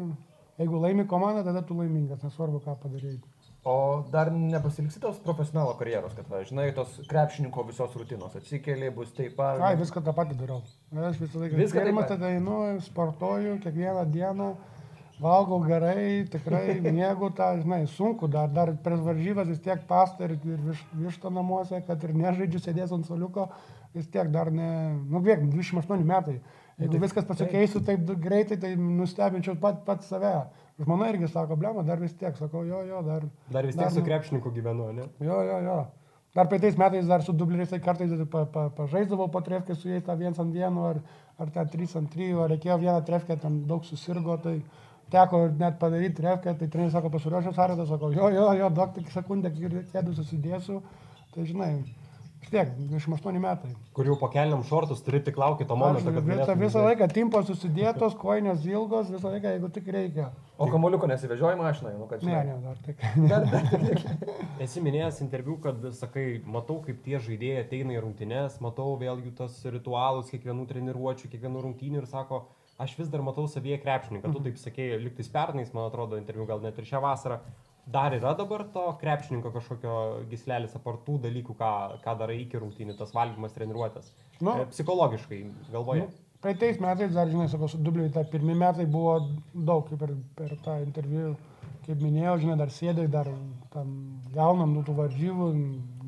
Speaker 4: jeigu laimi komanda, tada tu laimingas, nesvarbu, ką padarėjai.
Speaker 3: O dar nepasilgsi tos profesionalo karjeros, kad, va, žinai, tos krepšininko visos rutinos atsikeli, bus taip pat.
Speaker 4: Ai, viską tą patį darau. Aš visą laiką
Speaker 3: Viską pat?
Speaker 4: tada einu, sportuoju kiekvieną dieną, valgau gerai, tikrai mėgau tą, žinai, sunku, dar, dar prieš varžybas vis tiek pastą ir, ir viš, vištą namuose, kad ir nežaidžiu sėdės ant soliuko, vis tiek dar ne, nu kiek, 28 metai. Jeigu viskas pasikeistų taip greitai, tai nustebinčiau pat, pat save. Žmona irgi sako, blema, dar vis tiek, sakau, jo, jo, dar.
Speaker 2: Dar vis tiek
Speaker 4: dar
Speaker 2: su
Speaker 4: nu-
Speaker 2: krepšininku gyvenu, ne?
Speaker 4: Jo, jo, jo. Dar praeitais metais dar su dubleriais tai kartais pa, pa, pažaisdavau po trefkę su jais tą viens ant vieno ar, ar tą trys ant trijų, ar reikėjo vieną trefkę, ten daug susirgo, tai teko net padaryti trefkę, tai treneris sako, pasiruošęs arėtas, sako, jo, jo, jo, duok tik sekundę, kėdų susidėsiu, tai žinai, vis tiek, 28 metai.
Speaker 2: Kur jau po keliam šortus turi tik laukti to
Speaker 4: Aš
Speaker 2: momento, kad
Speaker 4: visą, visą laiką timpos susidėtos, koinės ilgos, visą laiką, jeigu tik reikia.
Speaker 3: O kamoliuko nesivežioji mašinai, nu kad
Speaker 4: Ne,
Speaker 3: žinai.
Speaker 4: ne, dar tik.
Speaker 3: Dar, dar,
Speaker 2: Esi minėjęs interviu, kad sakai, matau, kaip tie žaidėjai ateina į rungtynes, matau vėl jų tos ritualus, kiekvienų treniruočių, kiekvienų rungtynių ir sako, aš vis dar matau savyje krepšininką. Tu taip sakėjai, liktais pernais, man atrodo, interviu gal net ir šią vasarą. Dar yra dabar to krepšininko kažkokio gislelis apartų dalykų, ką, ką darai iki rungtynių, tas valgymas, treniruotės.
Speaker 4: Nu.
Speaker 2: E, Psichologiškai galvoje.
Speaker 4: Nu, Praeitais metais, dar žinai, sakau, su dubliui, tai pirmie metai buvo daug, kaip per, per tą interviu, kaip minėjau, žinai, dar sėdai, dar tam gaunam nu tų varžybų,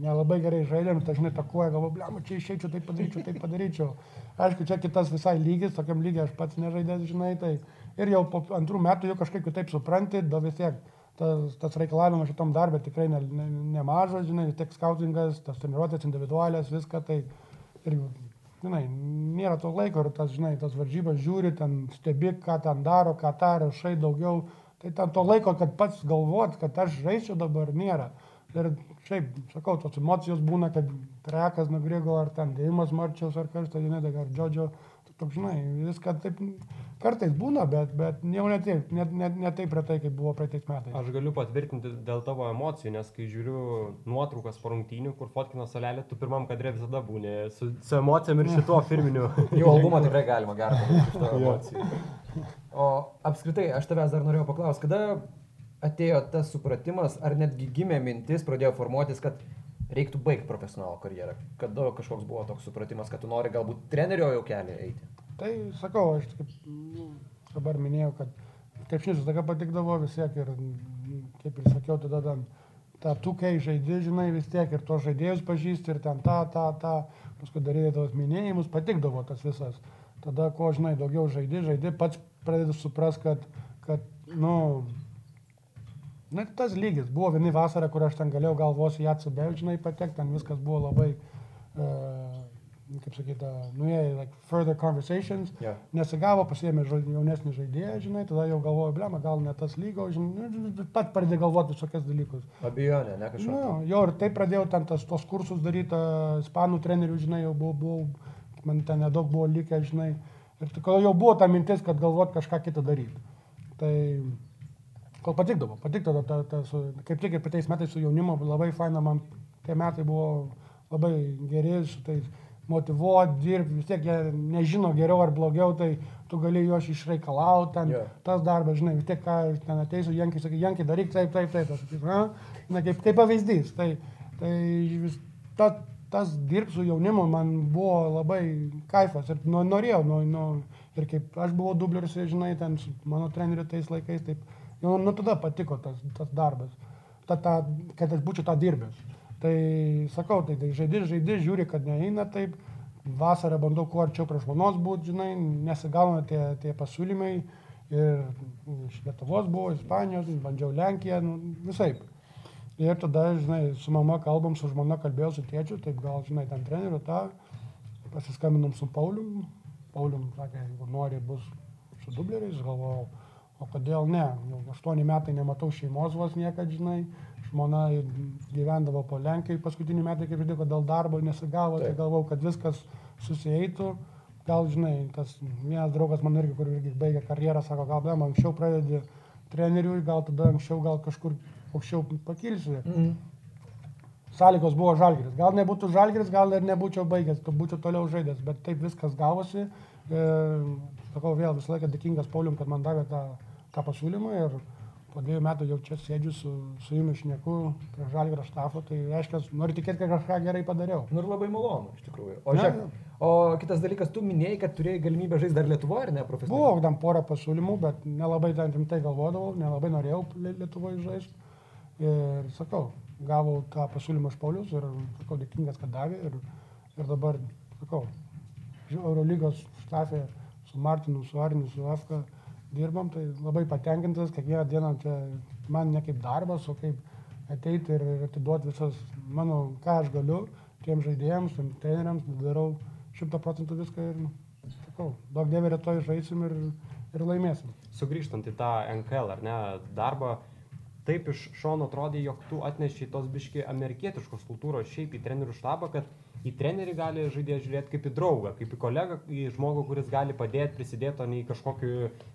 Speaker 4: nelabai gerai žaidėm, tai žinai, takuoja, galvoju, blem, čia išeičiau, tai padaryčiau, tai padaryčiau. Aišku, čia kitas visai lygis, tokiam lygiai aš pats nežaidęs, žinai, tai ir jau po antrų metų jau kažkaip kitaip supranti, da vis tiek tas, tas reikalavimas šitam darbė tikrai ne, ne, nemažas, žinai, vis tiek skautingas, tas treniruotės individualias, viską, tai ir žinai, nėra to laiko ir tas, žinai, tas varžybas žiūri, ten stebi, ką ten daro, ką tą rašai daugiau. Tai ten to laiko, kad pats galvot, kad aš žaisiu dabar nėra. Ir šiaip, sakau, tos emocijos būna, kad trekas nugrigo, ar ten dėjimas marčiaus, ar kažkas, žinai, ar džodžio. Toks, žinai, viską taip kartais būna, bet, bet jau ne taip, ne, ne, ne taip retai, kaip buvo praeitais metais.
Speaker 2: Aš galiu patvirtinti dėl tavo emocijų, nes kai žiūriu nuotraukas po rungtynių, kur fotkino salelė, tu pirmam kadre visada būni su, su emocijom ir šituo firminiu.
Speaker 3: Jų albumą tikrai galima padaryti iš to emocijų. O apskritai, aš tavęs dar norėjau paklausti, kada atėjo tas supratimas, ar netgi gimė mintis, pradėjo formuotis, kad reiktų baigti profesionalo karjerą? Kada kažkoks buvo toks supratimas, kad tu nori galbūt trenerio jau kelią eiti?
Speaker 4: Tai sakau, aš kaip nu, dabar minėjau, kad krepšinis visada patikdavo vis tiek ir, mm, kaip ir sakiau, tada ten tą tukai žaidži, žinai, vis tiek ir tos žaidėjus pažįsti ir ten tą, tą, tą, paskui darydavai tos minėjimus, patikdavo tas visas. Tada, ko žinai, daugiau žaidži, žaidži, pats pradedi supras, kad, kad, nu, Na, tas lygis. Buvo viena vasara, kur aš ten galėjau galvos į atsibel, žinai, patekti, ten viskas buvo labai, e, kaip sakyta, nuėjo like, further conversations,
Speaker 3: Jo.
Speaker 4: nesigavo, pasiėmė jaunesnį žaidėją, žinai, tada jau galvoju, blema, gal ne tas lygo, žinai, nu, pat pradėjo galvoti visokias dalykus.
Speaker 3: Abejonė, ne kažkas.
Speaker 4: Nu, jau ir taip pradėjau ten tas, tos kursus daryti, a, ispanų trenerių, žinai, jau buvau, buvau, man ten nedaug buvo likę, žinai, ir jau buvo ta mintis, kad galvot kažką kitą daryti. Tai kol patikdavo, patikdavo, ta, ta, su, kaip tik ir tais metais su jaunimu labai faina, man tie metai buvo labai geri, su tais motivuoti, dirbti, vis tiek jie nežino geriau ar blogiau, tai tu gali juos išreikalauti, ten
Speaker 3: Jo.
Speaker 4: tas darbas, žinai, vis tiek ką ten ateisiu, Jankiai sakai, Jankiai daryk taip, taip, taip, aš sakysiu, na, na kaip, kaip pavyzdys. Tai, tai vis, ta, tas dirbti su jaunimu man buvo labai kaifas ir nu, norėjau, nu, nu, ir kaip aš buvau dubleris, žinai, ten su mano treneriu tais laikais, taip, jau nuo tada patiko tas, tas darbas, ta, ta, kad aš būčiau tą dirbęs. Tai sakau, tai, tai žaidži, žaidži, žiūri, kad neina taip, vasarą bandau kuo arčiau prie žmonos būti, žinai, nesigauna tie, tie pasiūlymai. Ir iš Lietuvos buvo, Ispanijos, bandžiau Lenkiją, nu, visai. Ir tada, žinai, su mama kalbam, su žmona kalbėjau su tėčiu, taip gal, žinai, ten treneriu tą, pasiskambinom su Paulium. Paulium sakė, jeigu nori, bus su dubleriais, galvojau, o kodėl ne, jau aštuoni metai nematau šeimos vos niekad, žinai, žmona gyvendavo po Lenkijai, paskutinį metą, kaip žinai, dėl darbo nesigavo, tai
Speaker 3: Taip.
Speaker 4: galvau, kad viskas susieitų. Gal, žinai, tas vienas draugas man irgi, kur irgi baigė karjerą, sako, gal bem, anksčiau pradedi treneriui, gal tada anksčiau, gal kažkur aukščiau pakilsi.
Speaker 3: Mhm.
Speaker 4: Sąlygos buvo žalgeris. Gal nebūtų žalgeris, gal ir nebūčiau baigęs, būčiau toliau žaidęs, bet taip viskas gavosi. E, sakau, vėl visą laiką dėkingas Paulium, kad man davė tą, tą pasiūlymą ir po dviejų metų jau čia sėdžiu su, su jumis šneku prie žalgerio štafo, tai reiškia, noriu tikėti, kad kažką gerai padariau.
Speaker 3: Nu ir labai malonu, iš tikrųjų. O, žiūrėk, o kitas dalykas, tu minėjai, kad turėjai galimybę žaisti dar Lietuvoje, ar ne, profesionaliai?
Speaker 4: Buvo tam porą pasiūlymų, bet nelabai ten rimtai galvodavau, nelabai norėjau Lie- Lietuvoje žaisti. Ir sakau, gavau tą pasiūlymą iš Paulius ir sakau, dėkingas, kad davė. Ir, ir dabar, sakau, Eurolygos štafė su Martinu, su Arniu, su Afka dirbam, tai labai patenkintas, kiekvieną dieną čia man ne kaip darbas, o kaip ateiti ir, atiduoti visas mano, ką aš galiu tiem žaidėjams, tiem treneriams, darau šimta procentų viską ir, sakau, daug dievė rytoj žaisim ir, ir laimėsim.
Speaker 2: Sugrįžtant į tą NKL ar ne darbą, taip iš šono atrodė, jog tu atneši tos biški amerikietiškos kultūros šiaip į trenerių štabą, kad į trenerį gali žaidėjas žiūrėti kaip į draugą, kaip į kolegą, į žmogų, kuris gali padėti, prisidėti, o ne į kažkokį,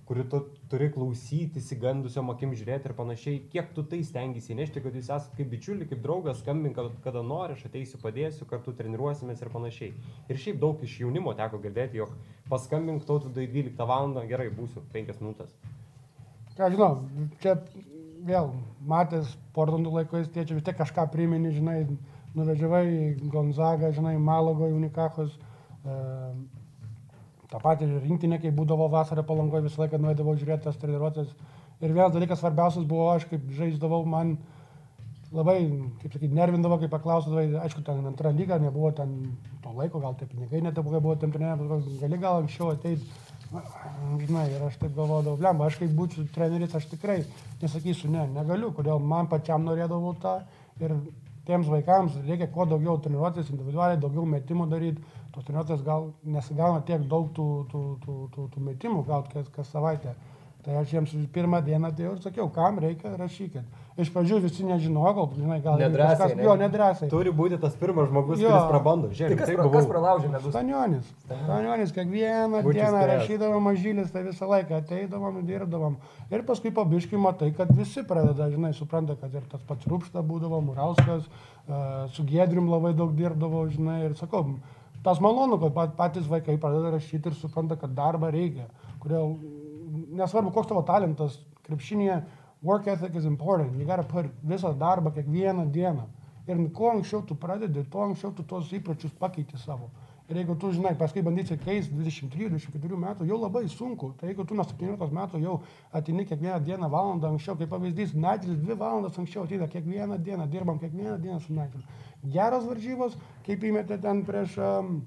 Speaker 2: kurį tu turi klausyti, įsigandusiom akim žiūrėti ir panašiai. Kiek tu tai stengiasi įnešti, kad jūs esate kaip bičiuliai, kaip draugas, skambink, kada, kada nori, aš ateisiu, padėsiu, kartu treniruosimės ir panašiai. Ir šiaip daug iš jaunimo teko girdėti, jog paskambink tautvidai 12 val. gerai, būsiu 5 minutės.
Speaker 4: Ką žinau, čia vėl matęs Portlandų laikais, tėčiai vis tiek kažką primeni, žinai, nuvažiavai į Gonzagą, žinai, Malago, Unikachos, e, tą patį rinktinę, kai būdavo vasarą palangoje, visą laiką nuėdavau žiūrėti tas treniruotės. Ir vienas dalykas svarbiausias buvo, aš kaip žaisdavau, man labai, kaip sakyti, nervindavo, kai paklausdavai, aišku, ten antra lyga, nebuvo ten to laiko, gal tie pinigai net buvo, tam treneriams, gali gal anksčiau ateiti. Žinai, ir aš taip galvodavau, blemba, aš kaip būčiau treneris, aš tikrai nesakysiu, ne, negaliu, kodėl man pačiam norėdavau tą. Ir tiems vaikams reikia kuo daugiau treniruotis, individualiai, daugiau metimų daryti. Tos treniruotės gal nesigauna tiek daug tų, tų, tų, tų, tų metimų gauti kas, kas savaitę. Tai aš jiems pirmą dieną atėjau ir sakiau, kam reikia, rašykit. Iš pradžių visi nežinojo, gal, žinai, gal
Speaker 3: Nedrąsiai,
Speaker 4: kažkas-
Speaker 3: ne?
Speaker 4: Jo, nedrąsiai.
Speaker 2: Turi būti tas pirmas žmogus,
Speaker 4: Jo.
Speaker 2: kuris prabando.
Speaker 3: Tai
Speaker 2: Žiūrėk,
Speaker 3: kas,
Speaker 2: taip
Speaker 3: pra, kas pralaužė medus?
Speaker 4: Stanionis. Stanionis kiekvieną
Speaker 2: Būčiau
Speaker 4: dieną
Speaker 2: spėjęs.
Speaker 4: rašydavom mažylis, tai visą laiką ateidavom, dirbdavom. Ir paskui pabiškai matai, kad visi pradeda, žinai, supranta, kad ir tas pats Rūpšta būdavo, Murauskas, uh, su Gedrium labai daug dirbdavo, žinai, ir sakau, tas malonu, kad pat- patys vaikai pradeda rašyti ir supranta, kad darbą reikia. Kodėl, nesvarbu, koks tavo talentas, krepšinėje, work ethic is important. You gotta put visą darbą kiekvieną dieną. Ir kuo anksčiau tu pradedi, tuo anksčiau tu tos įpročius pakeiti savo. Ir jeigu tu, žinai, paskui bandysi keisti 23-24 metų, jau labai sunku. Tai jeigu tu nuo 17 metų jau atini kiekvieną dieną valandą anksčiau, kaip pavyzdys, Nigel 2 valandas anksčiau ateina kiekvieną dieną, dirbam kiekvieną dieną su Nigel. Geros varžybos, kaip įmetė ten prieš um,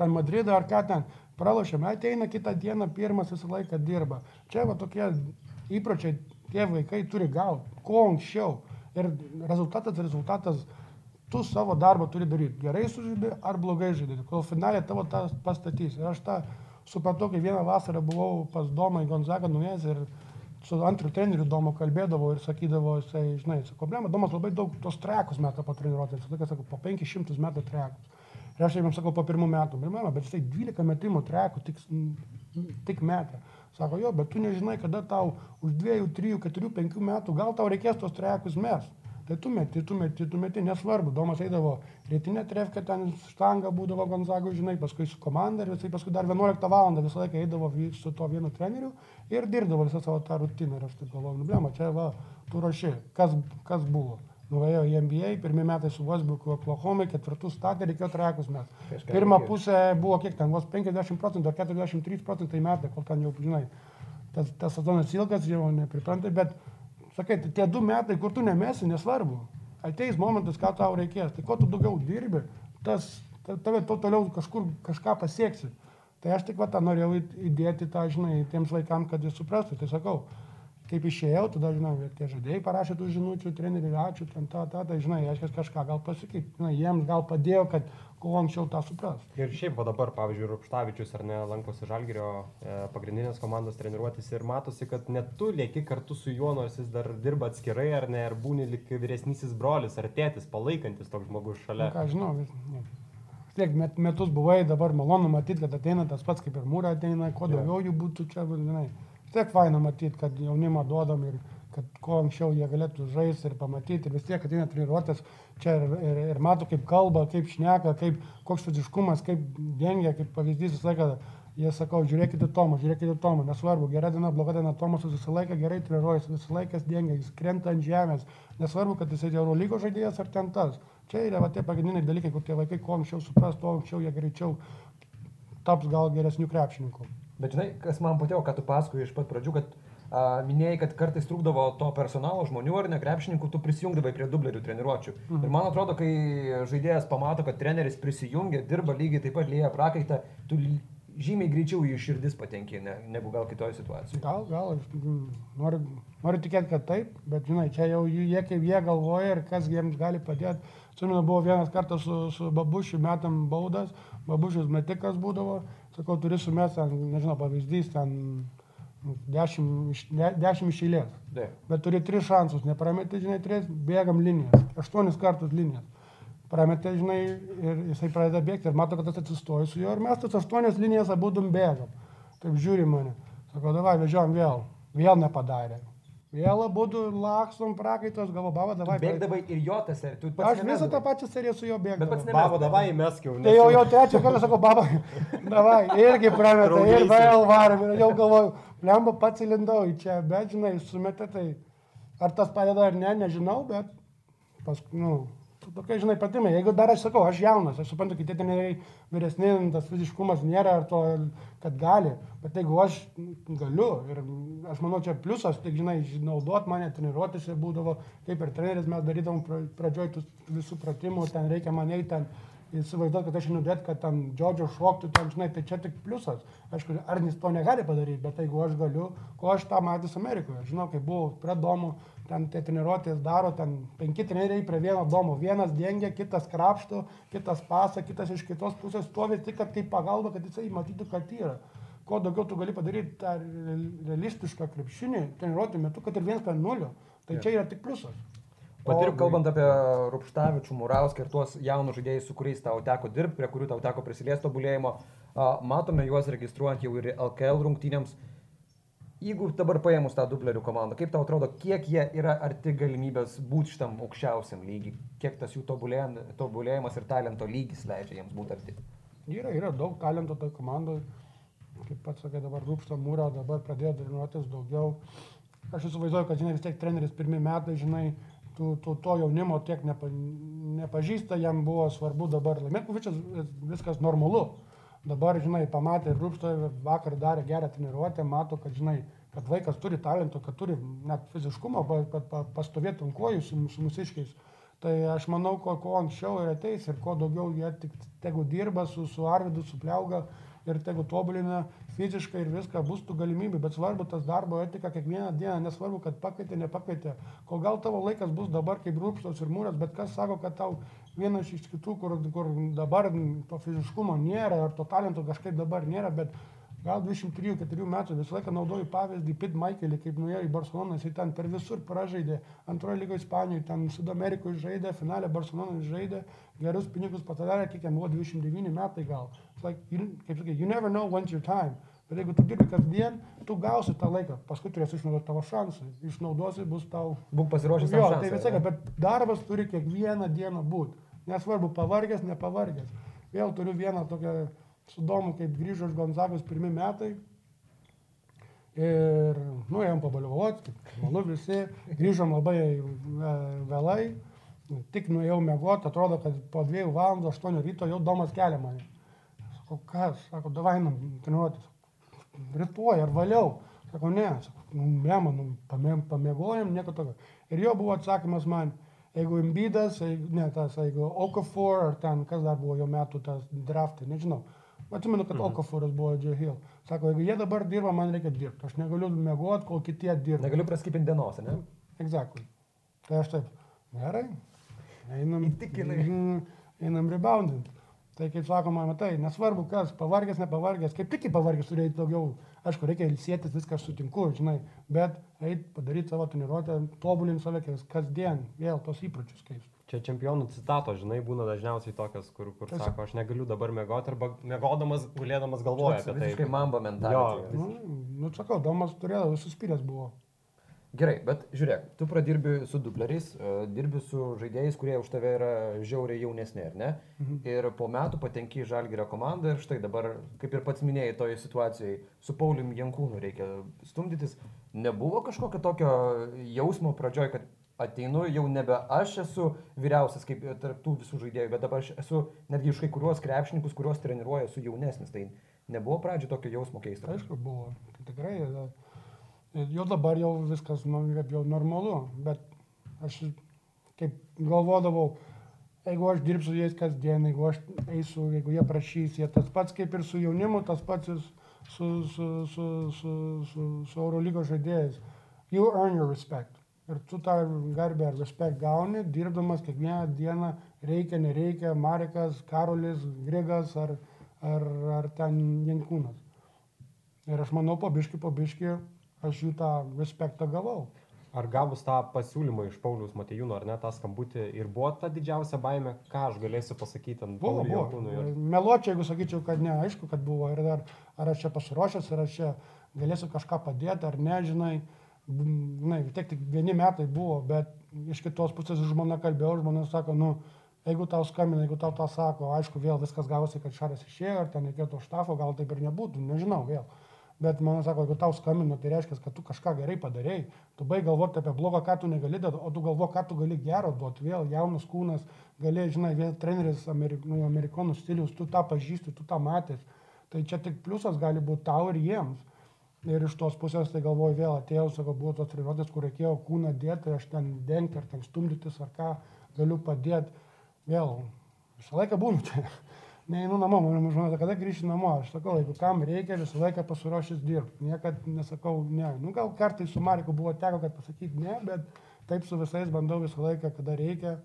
Speaker 4: ten Madridą ar ką ten, pralašėme, ateina kitą dieną, pirmas visą laiką dirba. Čia va tokie įpročiai tie vaikai turi gauti, kuo anksčiau. Ir rezultatas, rezultatas tu savo darbą turi daryti. Gerai sužaidži ar blogai žaidži. Kol finalė tavo tą pastatys. Ir aš tą supratau, kai vieną vasarą buvau pas Domą į Gonzagą nuėjęs ir su antru treneriu Domo kalbėdavo ir sakydavo, jisai, žinai, su problema, Domas labai daug tos trekus metą po treniruotės, tai sakau, po 500 metų trekus. Ir aš jam sakau, po pirmų metų, ir mama, bet jisai 12 metimų trekų tik, tik metą. Sako, jo, bet tu nežinai, kada tau už 2, 3, 4, 5 metų gal tau reikės tos trekus mes. Tai tu meti, tu meti, tu meti, nesvarbu. Domas eidavo rytinę trefkę, ten štanga būdavo Gonzago, žinai, paskui su komanda ir visai paskui dar 11 val. visą laiką eidavo su to vienu treneriu ir dirbdavo visą savo tą rutiną. Ir aš taip galvoju, nu, blema, čia va, tu rašy, kas, kas buvo. Nuėjo į NBA, pirmie metai su Vosbuku, Oklahoma, ketvirtus statė, reikėjo trekus mes. Pirmą pusę buvo kiek ten, vos 50 procentų ar 43 procentai metai, kol ten jau, žinai, tas, tas sezonas ilgas, jau nepriprantai, bet, sakai, tai tie du metai, kur tu nemesi, nesvarbu. Ateis momentas, ką tau reikės. Tai kuo tu daugiau dirbi, tas, tave to toliau kažkur kažką pasieksi. Tai aš tik va tą norėjau įdėti tą, žinai, tiems vaikams, kad jie suprastų. Tai sakau, kaip išėjau, tada, žinau, tie žaidėjai parašė tų žinučių, treneriui, ačiū, ten tą, tą, tai, žinai, aš kažką gal pasakyt, žinai, jiems gal padėjo, kad kuo anksčiau tą supras.
Speaker 2: Ir šiaip, o dabar, pavyzdžiui, Rupštavičius ar ne lankosi Žalgirio e, pagrindinės komandos treniruotis ir matosi, kad net tu lieki kartu su juo, nors jis dar dirba atskirai ar ne, ar būni lik vyresnysis brolis ar tėtis, palaikantis toks žmogus šalia.
Speaker 4: Na, ką žinau, vis, ne. Tiek met, metus buvai, dabar malonu matyti, kad ateina tas pats kaip ir mūra ateina, kuo daugiau jų būtų čia, žinai tiek faina matyti, kad jaunimą duodam ir kad kuo anksčiau jie galėtų žaisti ir pamatyti, vis tiek ateina treniruotės čia ir, ir, ir mato, kaip kalba, kaip šneka, kaip, koks fiziškumas, kaip dengia, kaip pavyzdys visą laiką. Jie sakau, žiūrėkite Tomą, žiūrėkite Tomą, nesvarbu, gera diena, bloga diena, Tomas visą laiką gerai treniruojasi, visą laiką dengia, jis krenta ant žemės, nesvarbu, kad jis yra Euro lygos žaidėjas ar ten tas. Čia yra va, tie pagrindiniai dalykai, kur tie vaikai kuo anksčiau supras, tuo anksčiau jie greičiau taps gal geresnių krepšininkų.
Speaker 3: Bet žinai, kas man patiko, kad tu paskui iš pat pradžių, kad a, minėjai, kad kartais trūkdavo to personalo žmonių ar ne krepšininkų, tu prisijungdavai prie dublerių treniruočių. Mhm. Ir man atrodo, kai žaidėjas pamato, kad treneris prisijungia, dirba lygiai taip pat lyja prakaitą, tu žymiai greičiau į širdis patenki ne, negu gal kitoje situacijoje.
Speaker 4: Gal, gal, aš noriu, noriu tikėti, kad taip, bet žinai, čia jau jie kaip jie galvoja ir kas jiems gali padėti. Atsimenu, buvo vienas kartas su, su babušiu metam baudas, babušius metikas būdavo, sakau, turi sumest, nežinau, pavyzdys, ten dešimt iš, de, dešimt iš eilės.
Speaker 3: De.
Speaker 4: Bet turi tris šansus, neprameti, žinai, tris, bėgam linijas, aštuonis kartus linijas. Prametė, žinai, ir jisai pradeda bėgti ir mato, kad tas atsistoja su juo ir mes tas aštuonias linijas abudum bėgam. Taip žiūri mane. Sako, davai, vežiom vėl. Vėl nepadarė. Vėl būtų laksom prakaitos, galvo, bavo, davai.
Speaker 3: Bėgdavai ir jo tas seriją.
Speaker 4: Aš visą tą pačią seriją su juo bėgdavau.
Speaker 3: Bet pats ne.
Speaker 2: Bavo, davai, meskiau.
Speaker 4: Tai jau, jau trečią kartą sakau, baba, davai, irgi prametė, ir vėl varom, ir jau galvoju, lemba pats įlindau į čia, bet žinai, sumetė tai. Ar tas padeda ar ne, nežinau, bet paskui, nu, tokie, žinai, patimai. Jeigu dar aš sakau, aš jaunas, aš suprantu, kiti treneriai vyresni, tas fiziškumas nėra to, kad gali. Bet jeigu aš galiu, ir aš manau, čia pliusas, tik, žinai, naudot mane treniruotėse būdavo, kaip ir treneris mes darydavom pradžioj visų pratimų, ten reikia mane į ten įsivaizduoti, kad aš nudėt, kad ten Džodžio šoktų, ten, žinai, tai čia tik pliusas. Aišku, Arnis to negali padaryti, bet jeigu aš galiu, ko aš tą matęs Amerikoje, žinau, kai buvau prie domų, ten tie treniruotės daro, ten penki treneriai prie vieno domo, vienas dengia, kitas krapšto, kitas pasa, kitas iš kitos pusės stovi tik, kaip pagalba, kad jisai matytų, kad yra. Kuo daugiau tu gali padaryti tą realistišką krepšinį treniruotį metu, kad ir vienas per nulio, tai yeah. čia yra tik pliusas.
Speaker 3: Patir, kalbant apie Rupštavičių, Murauską ir tuos jaunus žaidėjus, su kuriais tau teko dirbti, prie kurių tau teko prisiliesti tobulėjimo, matome juos registruojant jau ir LKL rungtynėms. Jeigu dabar paėmus tą dublerių komandą, kaip tau atrodo, kiek jie yra arti galimybės būti šitam aukščiausiam lygiui, kiek tas jų tobulėjimas ir talento lygis leidžia jiems būti arti?
Speaker 4: Yra, yra daug talento toj komandai, kaip pats sakai, dabar Rupšto Mūra, dabar pradėjo dainuotis daugiau. Aš įsivaizduoju, kad, žinai, vis tiek treneris pirmie metai, žinai, tų, tų, to jaunimo tiek nepa, nepažįsta, jam buvo svarbu dabar laimėti, viskas normalu. Dabar, žinai, pamatė Rūpšto, vakar darė gerą treniruotę, mato, kad, žinai, kad vaikas turi talento, kad turi net fiziškumą pa, pa, pa, pastovėti ant kojų su, su musiškiais. Tai aš manau, kuo, kuo anksčiau ir ateis ir kuo daugiau jie tik tegu dirba su, su Arvidu, su Pliauga ir tegu tobulina fiziškai ir viską, bus tų galimybių, bet svarbu tas darbo etika kiekvieną dieną, nesvarbu, kad pakvietė, nepakvietė, kol gal tavo laikas bus dabar kaip rūpštos ir mūras, bet kas sako, kad tau vienas iš kitų, kur, kur dabar to fiziškumo nėra, ar to talento kažkaip dabar nėra, bet gal 23-4 metų visą laiką naudoju pavyzdį Pit Michaelį, kaip nuėjo į Barceloną, jis ten per visur pražaidė, antrojo lygo Ispanijoje, ten Sudamerikoje žaidė, finale Barcelonoje žaidė, gerus pinigus patadarė, kiek jam buvo 29 metai gal. It's like, you, kaip sakai, you never know when's your time. Bet jeigu tu dirbi kasdien, tu gausi tą laiką, paskui turėsi išnaudoti tavo šansą, išnaudosi, bus tau...
Speaker 3: Būk pasiruošęs
Speaker 4: Jo,
Speaker 3: tam
Speaker 4: tai
Speaker 3: ane?
Speaker 4: bet darbas turi kiekvieną dieną būti. Nesvarbu, pavargęs, nepavargęs. Vėl turiu vieną tokią sudomų, kaip grįžo iš Gonzagos pirmi metai. Ir, nu, ėjom pabaliuoti, manau visi, grįžom labai e, vėlai, tik nuėjau mėgoti, atrodo, kad po dviejų valandų, aštuonių ryto jau domas kelia mane. Sako, kas, sako, davai nam treniruotis. Rytoj ar vėliau. Sako, ne, sako, nu, ne, man, pamė, pamiegojom, nieko tokio. Ir jo buvo atsakymas man, jeigu Imbydas, ne, tas, jeigu Okafor, ar ten, kas dar buvo jo metų tas draftai, nežinau. Atsimenu, kad Okaforas buvo Joe Hill. Sako, jeigu jie dabar dirba, man reikia dirbti. Aš negaliu miegoti, kol kiti dirba.
Speaker 3: Negaliu praskipinti dienos, ne?
Speaker 4: Exactly. Tai aš taip, gerai, einam,
Speaker 3: Įtikinai.
Speaker 4: Mm, einam reboundint. Tai kaip sakoma, matai, nesvarbu kas, pavargęs, nepavargęs, kaip tik į pavargęs turi eiti daugiau. Aišku, reikia ilsėtis, viską aš sutinku, žinai, bet eit padaryti savo treniruotę, tobulinti save kas- kasdien, vėl tos įpročius keisti.
Speaker 2: Čia čempionų citatos, žinai, būna dažniausiai tokios, kur, kur
Speaker 4: Tiesiog-
Speaker 2: sako, aš negaliu dabar mėgoti arba mėgodamas, gulėdamas galvoja apie tai.
Speaker 3: Visiškai mamba mentalė.
Speaker 2: Jo.
Speaker 4: Nu, nu, sakau, Domas turėjo, suspyręs buvo.
Speaker 3: Gerai, bet žiūrėk, tu pradirbi su dubleriais, e, dirbi su žaidėjais, kurie už tave yra žiauriai jaunesni, ar ne? Mhm. Ir po metų patenki į Žalgirio komandą ir štai dabar, kaip ir pats minėjai, toje situacijoje su Paulium Jankūnu reikia stumdytis. Nebuvo kažkokio tokio jausmo pradžioj, kad ateinu, jau nebe aš esu vyriausias kaip tarptų visų žaidėjų, bet dabar aš esu netgi iš kai kuriuos krepšininkus, kuriuos treniruoja, esu jaunesnis. Tai nebuvo pradžio tokio jausmo keisto.
Speaker 4: Aišku, buvo. Tai tikrai. e, Jau dabar jau viskas nu, kaip jau normalu, bet aš kaip galvodavau, jeigu aš dirbsiu jais kasdien, jeigu aš eisiu, jeigu jie prašys, jie tas pats kaip ir su jaunimu, tas pats ir su, su, su, su, su, su Eurolygo žaidėjais. You earn your respect. Ir tu tą garbę ar respect gauni, dirbdamas kiekvieną dieną, reikia, nereikia, Marikas, Karolis, Grigas ar, ar, ar ten Jankūnas. Ir aš manau, pabiški, pabiški, aš jų tą respektą gavau.
Speaker 2: Ar gavus tą pasiūlymą iš Paulius Matejūno, ar ne, tą skambutį ir buvo ta didžiausia baime, ką aš galėsiu pasakyti ant
Speaker 4: Buvo, buvo.
Speaker 2: Ir-
Speaker 4: Meluočiau, jeigu sakyčiau, kad ne, aišku, kad buvo. Ir dar, ar aš čia pasiruošęs, ar aš čia galėsiu kažką padėti, ar ne, žinai. Na, tiek tik vieni metai buvo, bet iš kitos pusės žmona kalbėjau, žmona sako, nu, jeigu tau skambina, jeigu tau tą sako, aišku, vėl viskas gavosi, kad šaras išėjo, ar ten reikėjo to štafo, gal taip ir nebūtų, nežinau vėl. Bet man sako, jeigu tau skambina, tai reiškia, kad tu kažką gerai padarėjai, tu baig galvoti apie blogą, ką tu negali duoti, o tu galvo, ką tu gali gero duoti, vėl jaunas kūnas, gali, žinai, vėl treneris Amerik, nu, amerikonų stilius, tu tą pažįsti, tu tą matęs. Tai čia tik pliusas gali būti tau ir jiems. Ir iš tos pusės, tai galvoju, vėl atėjau, sako, buvo tos treniruotės, kur reikėjo kūną dėti, aš ten dengti ar ten stumdytis ar ką, galiu padėti. Vėl, visą laiką būnu čia. Neinu namo, man žmona, sako, kada grįši namo, aš sakau, jeigu kam reikia, visą laiką pasiruošęs dirbti. Niekad nesakau ne. Nu, gal kartais su Mariku buvo teko, kad pasakyti ne, bet taip su visais bandau visą laiką, kada reikia.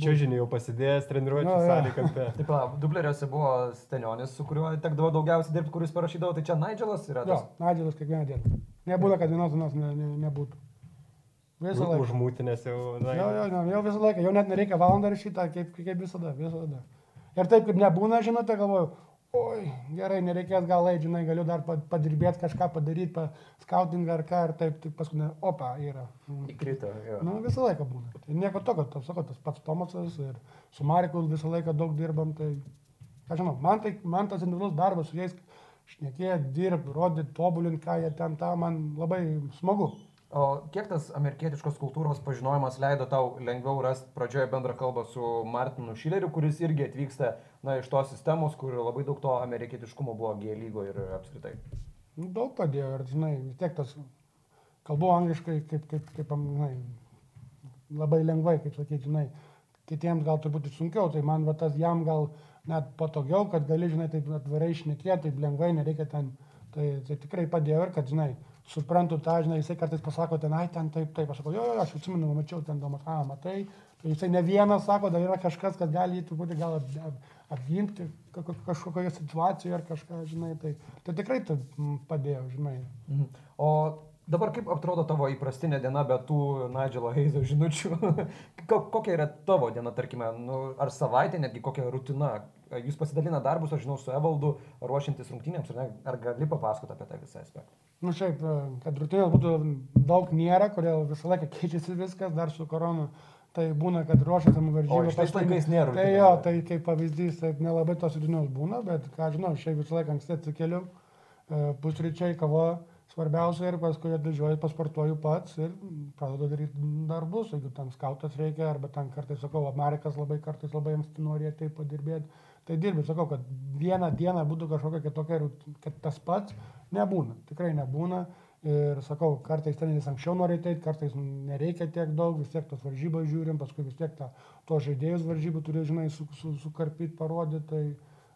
Speaker 2: Čiūžinį jau pasidėjęs treniruočių
Speaker 4: Jo, jo.
Speaker 2: salį kampe.
Speaker 3: Taip, dubleriuose buvo Stenionis, su kuriuo tekdavo daugiausiai dirbti, kuris parašydavo, tai čia Nigelas yra
Speaker 4: Jo,
Speaker 3: tas.
Speaker 4: Nadėlas kiekvieną dieną. Nebūna, kad vienos dienos ne, ne, nebūtų. Visą laiką.
Speaker 2: Užmūtinės jau, na,
Speaker 4: Jo, jo, jo, jau visą laiką, jau net nereikia valandą rašyti, kaip, kaip visada, visada. Ir taip, kaip nebūna, žinote, galvoju, oi, gerai, nereikės gal eiti, žinai, galiu dar pa- padirbėti, kažką padaryti, pa skautingą ar ką, ir taip, tai paskui, opa, yra.
Speaker 3: Įkrito. jo.
Speaker 4: Nu, visą laiką būna. Tai nieko tokio, tas, sakau, tas pats Tomasas ir su Mariku visą laiką daug dirbam, tai, ką žinau, man, tai, man tas individualus darbas su jais, šnekėti, dirbti, rodyti, tobulinti, ką jie ten tą, man labai smagu.
Speaker 3: O kiek tas amerikietiškos kultūros pažinojimas leido tau lengviau rasti pradžioje bendrą kalbą su Martinu Šileriu, kuris irgi atvyksta na, iš tos sistemos, kur labai daug to amerikietiškumo buvo G lygo ir apskritai.
Speaker 4: Nu, Daug padėjo ir, žinai, vis tiek tas, kalbu angliškai, kaip, kaip, kaip, žinai, labai lengvai, kaip sakyti, žinai, kitiems gal truputį sunkiau, tai man va tas jam gal net patogiau, kad gali, žinai, taip atvarai išnekėti, taip lengvai, nereikia ten, tai, tai tikrai padėjo ir kad, žinai, suprantu tą, žinai, jisai kartais pasako ten, ai, ten taip, taip, aš sakau, jo, jo, aš atsimenu, mačiau ten domas, a, matai, tai jisai ne vienas sako, dar yra kažkas, kad gali jį truputį gal ap- ap- apginti ka- ka- kažkokioje situacijoje ar kažką, žinai, tai, tai tikrai tai padėjo, žinai.
Speaker 3: Mhm. O dabar kaip atrodo tavo įprastinė diena be tų Nigelo Heizo žinučių? Ko- kokia yra tavo diena, tarkime, nu, ar savaitė, netgi kokia rutina? Jūs pasidalina darbus, aš žinau, su Evaldu, ruošiantis rungtynėms, ar, ne? ar gali papasakoti apie tą visą aspektą?
Speaker 4: Nu šiaip, kad rutinės būtų daug nėra, kodėl visą laiką keičiasi viskas, dar su korona. Tai būna, kad ruošiasi
Speaker 3: O
Speaker 4: varžybų.
Speaker 3: šitais laikais nėra
Speaker 4: Tai jo, tai kaip pavyzdys, tai nelabai tos rutinos būna, bet ką žinau, šiaip visą laiką anksti atsikeliu, e, pusryčiai, kava, svarbiausia ir paskui atvažiuoju, pasportuoju pats ir pradedu daryti darbus, jeigu ten skautas reikia, arba ten kartais, sakau, Amerikas labai kartais labai anksti nori taip padirbėti. Tai dirbi, sakau, kad vieną dieną būtų kažkokia kitokia, kad tas pats nebūna, tikrai nebūna. Ir sakau, kartais treneris anksčiau nori ateiti, kartais nereikia tiek daug, vis tiek tos varžybos žiūrim, paskui vis tiek tą, tuos žaidėjus varžybų turi, žinai, su, su, sukarpyti, parodyti. Tai,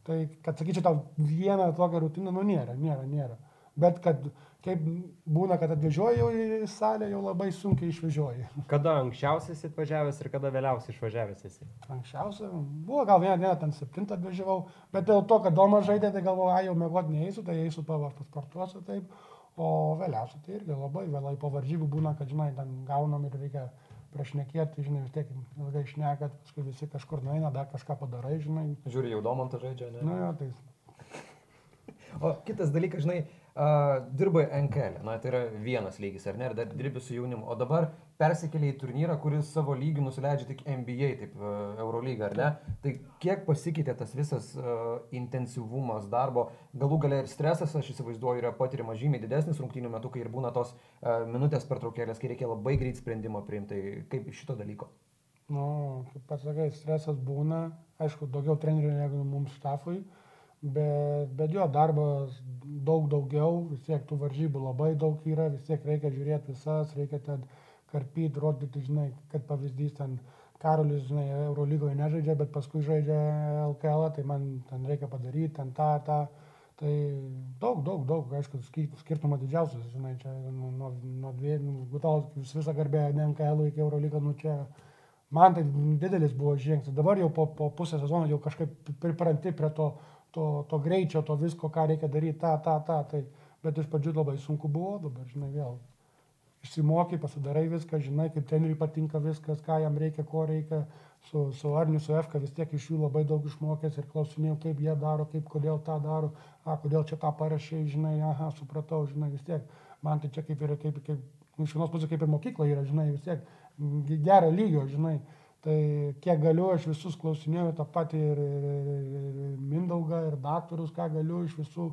Speaker 4: tai, kad sakyčiau, tau vieną tokią rutiną, nu nėra, nėra, nėra. Bet kad kaip būna, kad atvažiuoji jau į salę, jau labai sunkiai išvažiuoji.
Speaker 2: Kada anksčiausiai atvažiavęs ir kada vėliausiai išvažiavęs esi?
Speaker 4: Anksčiausia, buvo gal vieną dieną ten septintą atvažiavau, bet dėl to, kad Domas žaidė, tai galvoju, ai jau mėgoti neįsiu, tai eisiu pava pasportuosiu taip, o vėliausiai tai irgi labai vėlai po varžybų būna, kad, žinai, ten gaunam ir reikia prašnekėti, žinai, vis tiek ilgai išnekat, paskui visi kažkur nueina, dar kažką padarai, žinai.
Speaker 3: Žiūri, jau Domantą žaidžia, ne?
Speaker 4: Nu jo, tai
Speaker 3: O kitas dalykas, žinai, uh, dirbai NKL, na tai yra vienas lygis, ar ne, ir dar dirbi su jaunimu, o dabar persikėlė į turnyrą, kuris savo lygį nusileidžia tik NBA, taip uh, Eurolyga, ar ne? Tai kiek pasikeitė tas visas uh, intensyvumas darbo, galų galia ir stresas, aš įsivaizduoju, yra patiriamas žymiai didesnis rungtynių metu, kai ir būna tos uh, minutės pertraukėlės, kai reikia labai greit sprendimą priimti, tai kaip iš šito dalyko.
Speaker 4: Nu, kaip pasakai, stresas būna, aišku, daugiau trenerių negu mums štafui, bet, bet jo darbas daug daugiau, vis tiek tų varžybų labai daug yra, vis tiek reikia žiūrėti visas, reikia ten karpyti, rodyti, žinai, kad pavyzdys ten Karolis, žinai, Eurolygoje nežaidžia, bet paskui žaidžia LKL, tai man ten reikia padaryti, ten tą, tą. Tai daug, daug, daug, aišku, ski- skirtumas didžiausias, žinai, čia nuo, nuo, dviejų, gutau visą garbę NKL iki Eurolygą, nu čia man tai didelis buvo žingsnis. Dabar jau po, po pusę sezono jau kažkaip pripranti prie to, to, to greičio, to visko, ką reikia daryti, tą, tą, tą. Tai, bet iš pradžių labai sunku buvo, dabar, žinai, vėl. Išsimokai, pasidarai viską, žinai, kaip treneriui patinka viskas, ką jam reikia, ko reikia. Su, su Arniu, su FK vis tiek iš jų labai daug išmokęs ir klausinėjau, kaip jie daro, kaip, kodėl tą daro, a, kodėl čia tą parašė, žinai, aha, supratau, žinai, vis tiek. Man tai čia kaip ir, kaip, kaip, iš vienos pusės kaip ir mokykla yra, žinai, vis tiek g- gero lygio, žinai. Tai kiek galiu, aš visus klausinėjau, tą patį ir, ir, ir, ir Mindaugą, ir daktarus, ką galiu, iš visų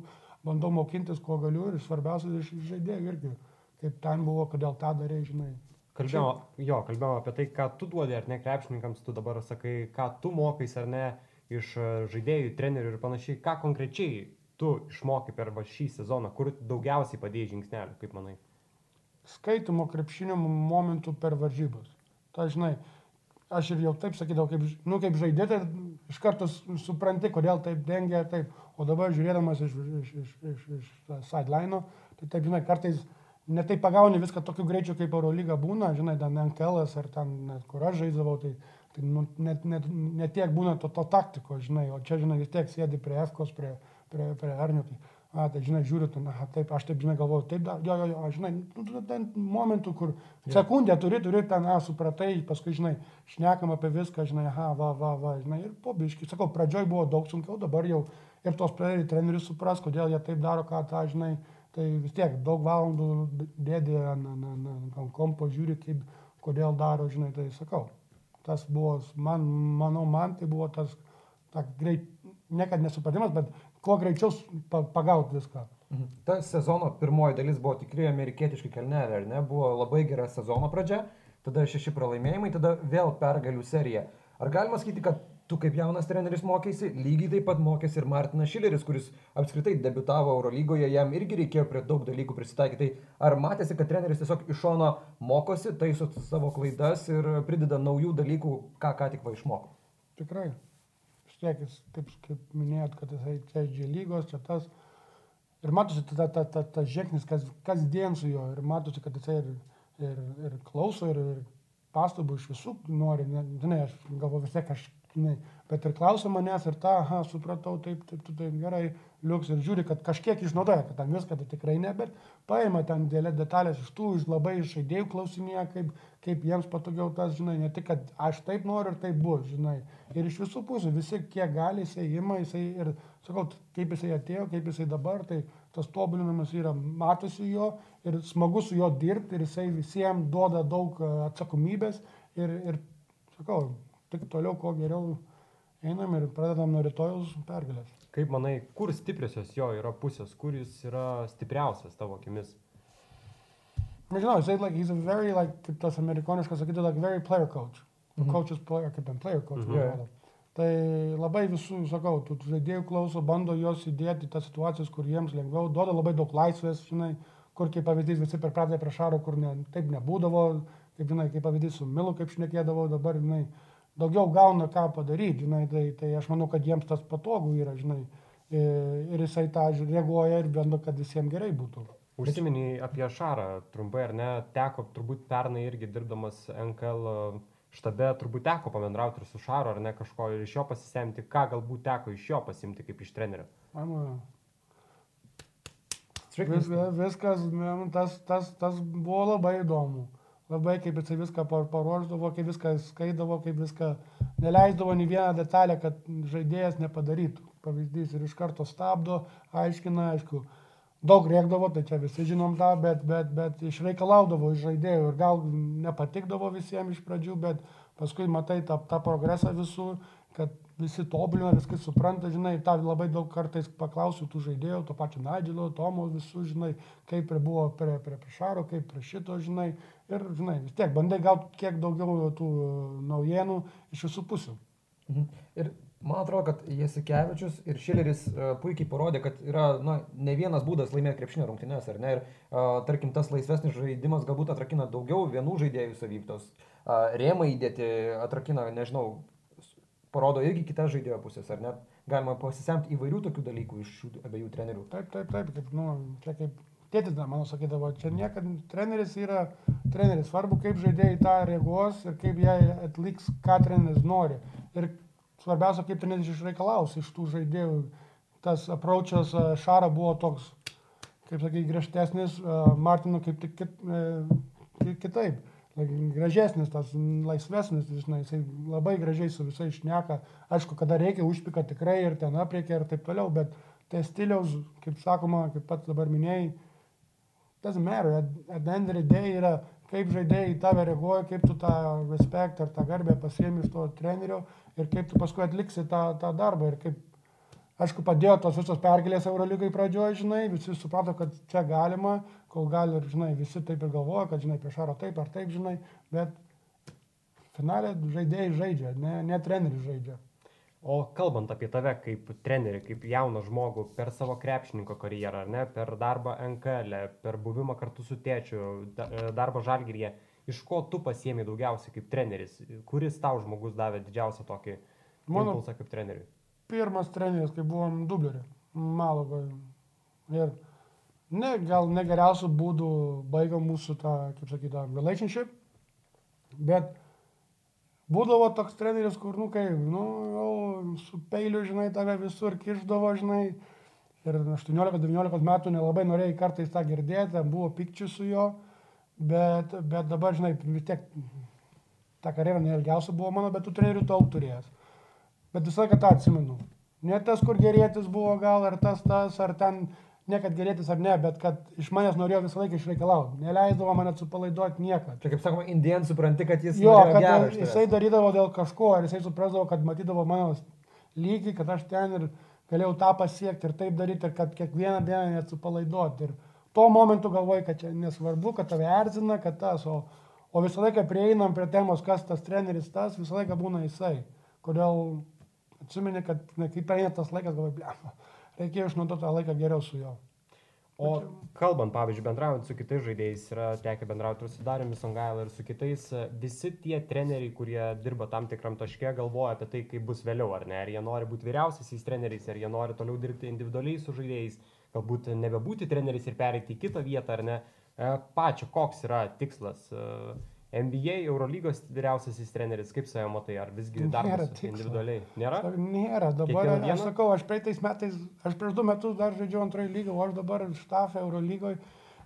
Speaker 4: bandau mokintis, ko galiu ir svarbiausia iš žaidėjų irgi, kaip ten buvo, kodėl tą darė, žinai.
Speaker 2: Kalbėjau, jo, kalbėjau apie tai, ką tu duodi ar ne krepšininkams, tu dabar sakai, ką tu mokais ar ne iš e, žaidėjų, trenerių ir panašiai. Ką konkrečiai tu išmokai per va šį sezoną, kur daugiausiai padėjai žingsnelių, kaip manai?
Speaker 4: Skaitimo krepšinio momentų per varžybas. Tai žinai, aš ir jau taip sakydavau, kaip, nu, kaip žaidė, tai iš karto supranti, kodėl taip dengia, taip. O dabar žiūrėdamas iš, iš, iš, iš, iš sideline, tai taip, žinai, kartais netai pagauni viską tokiu greičiu, kaip Eurolyga būna, žinai, ten NKL ar ten, net kur aš žaidžiavau, tai, tai nu, net, net, net tiek būna to, to taktiko, žinai, o čia, žinai, vis tiek sėdi prie F-kos, prie, prie, prie Arnio. Tai, A, tai žinai, žiūriu, ten, aha, taip, aš taip, žinai, galvoju, taip, da, jo, jo, jo, žinai, nu, tu ten momentų, kur sekundę turi, turi ten, a, supratai, paskui, žinai, šnekam apie viską, žinai, aha, va, va, va, žinai, ir po biški, sakau, pradžioj buvo daug sunkiau, dabar jau ir tos trenerius supras, kodėl jie taip daro, ką tą, žinai, tai vis tiek daug valandų dėdė ant kompo, žiūri, kaip, kodėl daro, žinai, tai sakau. Tas buvo, man, manau, man tai buvo tas, ta greit, niekad nesupratimas, bet kuo greičiau pagauti viską.
Speaker 3: Mhm. Ta sezono pirmoji dalis buvo tikrai amerikietiški kelnelė, ar ne? Buvo labai gera sezono pradžia, tada šeši pralaimėjimai, tada vėl pergalių serija. Ar galima sakyti, kad tu kaip jaunas treneris mokėsi, lygiai taip pat mokėsi ir Martinas Šileris, kuris apskritai debitavo Eurolygoje, jam irgi reikėjo prie daug dalykų prisitaikyti. Tai ar matėsi, kad treneris tiesiog iš šono mokosi, taiso savo klaidas ir prideda naujų dalykų, ką ką tik va išmoko?
Speaker 4: Tikrai. Tiek, jis, kaip, kaip minėjot, kad jisai čia G lygos, čia tas. Ir matosi ta, ta, ta, ta žingsnis, kas, kasdien su juo. Ir matosi, kad jisai ir, ir, ir klauso, ir, ir pastabų iš visų nori. Ne, žinai, aš galvoju vis tiek, aš žinai, bet ir klauso manęs ir tą, aha, supratau, taip, taip, taip, taip gerai, liuks ir žiūri, kad kažkiek išnaudoja, kad ten viską tai tikrai ne, bet paima ten dėlė detalės iš tų, iš labai iš žaidėjų klausinėje, kaip, kaip jiems patogiau tas, žinai, ne tik, kad aš taip noriu ir taip bus, žinai. Ir iš visų pusių, visi kiek gali, jisai ima, jisai ir, sakau, kaip jisai atėjo, kaip jisai dabar, tai tas tobulinimas yra, matosi jo ir smagu su juo dirbti ir jisai visiems duoda daug e, atsakomybės ir, ir sakau, tik toliau, kuo geriau einam ir pradedam nuo rytojus pergalės.
Speaker 2: Kaip manai, kur stipriosios jo yra pusės, kur jis yra stipriausias tavo akimis?
Speaker 4: Nežinau, jisai, like, he's a very, like, kaip tas amerikoniškas sakytų, like, very player coach. Mm -hmm. Coaches player, kaip ten player coach. Mm -hmm. Tai labai visų, sakau, tų žaidėjų klauso, bando juos įdėti tas situacijas, kur jiems lengviau, duoda labai daug laisvės, žinai, kur kaip pavyzdys visi per pradžią prieš Šaro, kur ne, taip nebūdavo, kaip žinai, kaip pavyzdys su Milu, kaip šnekėdavo, dabar, žinai, daugiau gauna ką padaryti, žinai, tai, tai aš manau, kad jiems tas patogu yra, žinai, ir jisai tą reaguoja ir bando, kad visiems gerai būtų.
Speaker 2: Užsiminiai apie Šarą trumpai, ar ne, teko turbūt pernai irgi dirbdamas NKL štabe, turbūt teko pabendrauti ir su Šaru, ar ne kažko ir iš jo pasisemti, ką galbūt teko iš jo pasimti kaip iš trenerio.
Speaker 4: Mano. Vis, viskas, tas, tas, tas buvo labai įdomu labai kaip jisai viską paruoždavo, kaip viską skaidavo, kaip viską neleisdavo nei vieną detalę, kad žaidėjas nepadarytų. Pavyzdys ir iš karto stabdo, aiškina, aišku, daug rėkdavo, tai čia visi žinom tą, bet, bet, bet išreikalaudavo iš žaidėjų ir gal nepatikdavo visiems iš pradžių, bet paskui matai tą, tą progresą visų, kad visi tobulina, viskas supranta, žinai, tą labai daug kartais paklausiu tų žaidėjų, to pačio Nadžilo, Tomo, visų, žinai, kaip buvo prie, prie, prie Šaro, kaip prie šito, žinai, ir, žinai, vis tiek bandai gauti kiek daugiau tų naujienų iš visų pusių.
Speaker 3: Mhm. Ir man atrodo, kad Jasikevičius ir Šileris uh, puikiai parodė, kad yra na, ne vienas būdas laimėti krepšinio rungtynės, ar ne? Ir, uh, tarkim, tas laisvesnis žaidimas galbūt atrakina daugiau vienų žaidėjų savyktos. Rėmai įdėti atrakina, nežinau, parodo irgi kitas žaidėjo pusės, ar net galima pasisemti įvairių tokių dalykų iš šių abiejų trenerių.
Speaker 4: Taip, taip, taip, kaip, nu, čia kaip tėtis, mano sakydavo, čia niekad treneris yra treneris, svarbu kaip žaidėjai tą reaguos ir kaip jie atliks, ką treneris nori. Ir svarbiausia, kaip treneris išreikalaus iš tų žaidėjų. Tas approachas Šara buvo toks, kaip sakai, griežtesnis, Martino kaip tik e, kitaip gražesnis, tas laisvesnis, žinai, jisai labai gražiai su visais šneka. Aišku, kada reikia užpika tikrai ir ten apriekia ir taip toliau, bet tai stiliaus, kaip sakoma, kaip pats dabar minėjai, tas mero, the day yra, kaip žaidėjai tave reaguoja, kaip tu tą respekt ar tą garbę pasiemi iš to trenerio ir kaip tu paskui atliksi tą, tą darbą ir kaip Aišku, padėjo tos visos pergalės Eurolygai pradžioje, žinai, visi suprato, kad čia galima, kol gali ir, žinai, visi taip ir galvoja, kad, žinai, prieš aro taip ar taip, žinai, bet finalė žaidėjai žaidžia, ne, ne treneris žaidžia.
Speaker 2: O kalbant apie tave kaip trenerį, kaip jauną žmogų per savo krepšininko karjerą, ar ne, per darbą NKL, e, per buvimą kartu su tėčiu, e, darbą žalgyryje, iš ko tu pasiemi daugiausiai kaip treneris, kuris tau žmogus davė didžiausią tokį Mano impulsą kaip treneriui?
Speaker 4: Pirmas treneris, kai buvom dublerį, Malagoje. Ir ne, gal negeriausių būdų baigom mūsų tą, kaip sakytą, relationship, bet būdavo toks treneris, kur, nu, kaip, nu, jau su peiliu, žinai, tave visur kišdavo, žinai, ir 18-19 metų nelabai norėjai kartais tą girdėti, buvo pikčių su juo, bet, bet dabar, žinai, vis tiek ta karjera neilgiausia buvo mano, bet tų trenerių daug turėjęs. Bet visą laiką tą atsimenu. Ne tas, kur gerėtis buvo gal, ar tas, tas, ar ten ne kad gerėtis ar ne, bet kad iš manęs norėjo visą laiką išreikalauti. Neleisdavo man atsipalaiduoti nieką.
Speaker 3: Čia kaip sakoma, indien supranti, kad jis...
Speaker 4: Jo, kad geras, jisai darydavo dėl kažko, ar jisai suprasdavo, kad matydavo mano lygį, kad aš ten ir galėjau tą pasiekti ir taip daryti, ir kad kiekvieną dieną neatsipalaiduoti. Ir tuo momentu galvoju, kad čia nesvarbu, kad tave erzina, kad tas, o, o visą laiką prieinam prie temos, kas tas treneris tas, visą laiką būna jisai. Kodėl atsimeni, kad na, kai praeina tas laikas, galvoju, blem, reikėjo išnaudoti tą laiką geriau su juo.
Speaker 2: O kalbant, pavyzdžiui, bendraujant su kitais žaidėjais, yra tekę bendrauti ir su Dariumi Songaila ir su kitais, visi tie treneriai, kurie dirba tam tikram taške, galvoja apie tai, kaip bus vėliau, ar ne, ar jie nori būti vyriausiaisiais treneriais, ar jie nori toliau dirbti individualiai su žaidėjais, galbūt nebebūti treneriais ir pereiti į kitą vietą, ar ne. E, pačio, koks yra tikslas e, NBA, Eurolygos vyriausiasis treneris, kaip save matai, ar visgi
Speaker 4: tikslo.
Speaker 2: individualiai? Nėra?
Speaker 4: Nėra, dabar
Speaker 2: Kiekvieną
Speaker 4: aš
Speaker 2: dieną?
Speaker 4: sakau, aš praeitais metais, aš prieš du metus dar žaidžiau antroje lygoje, o aš dabar štafę Eurolygoje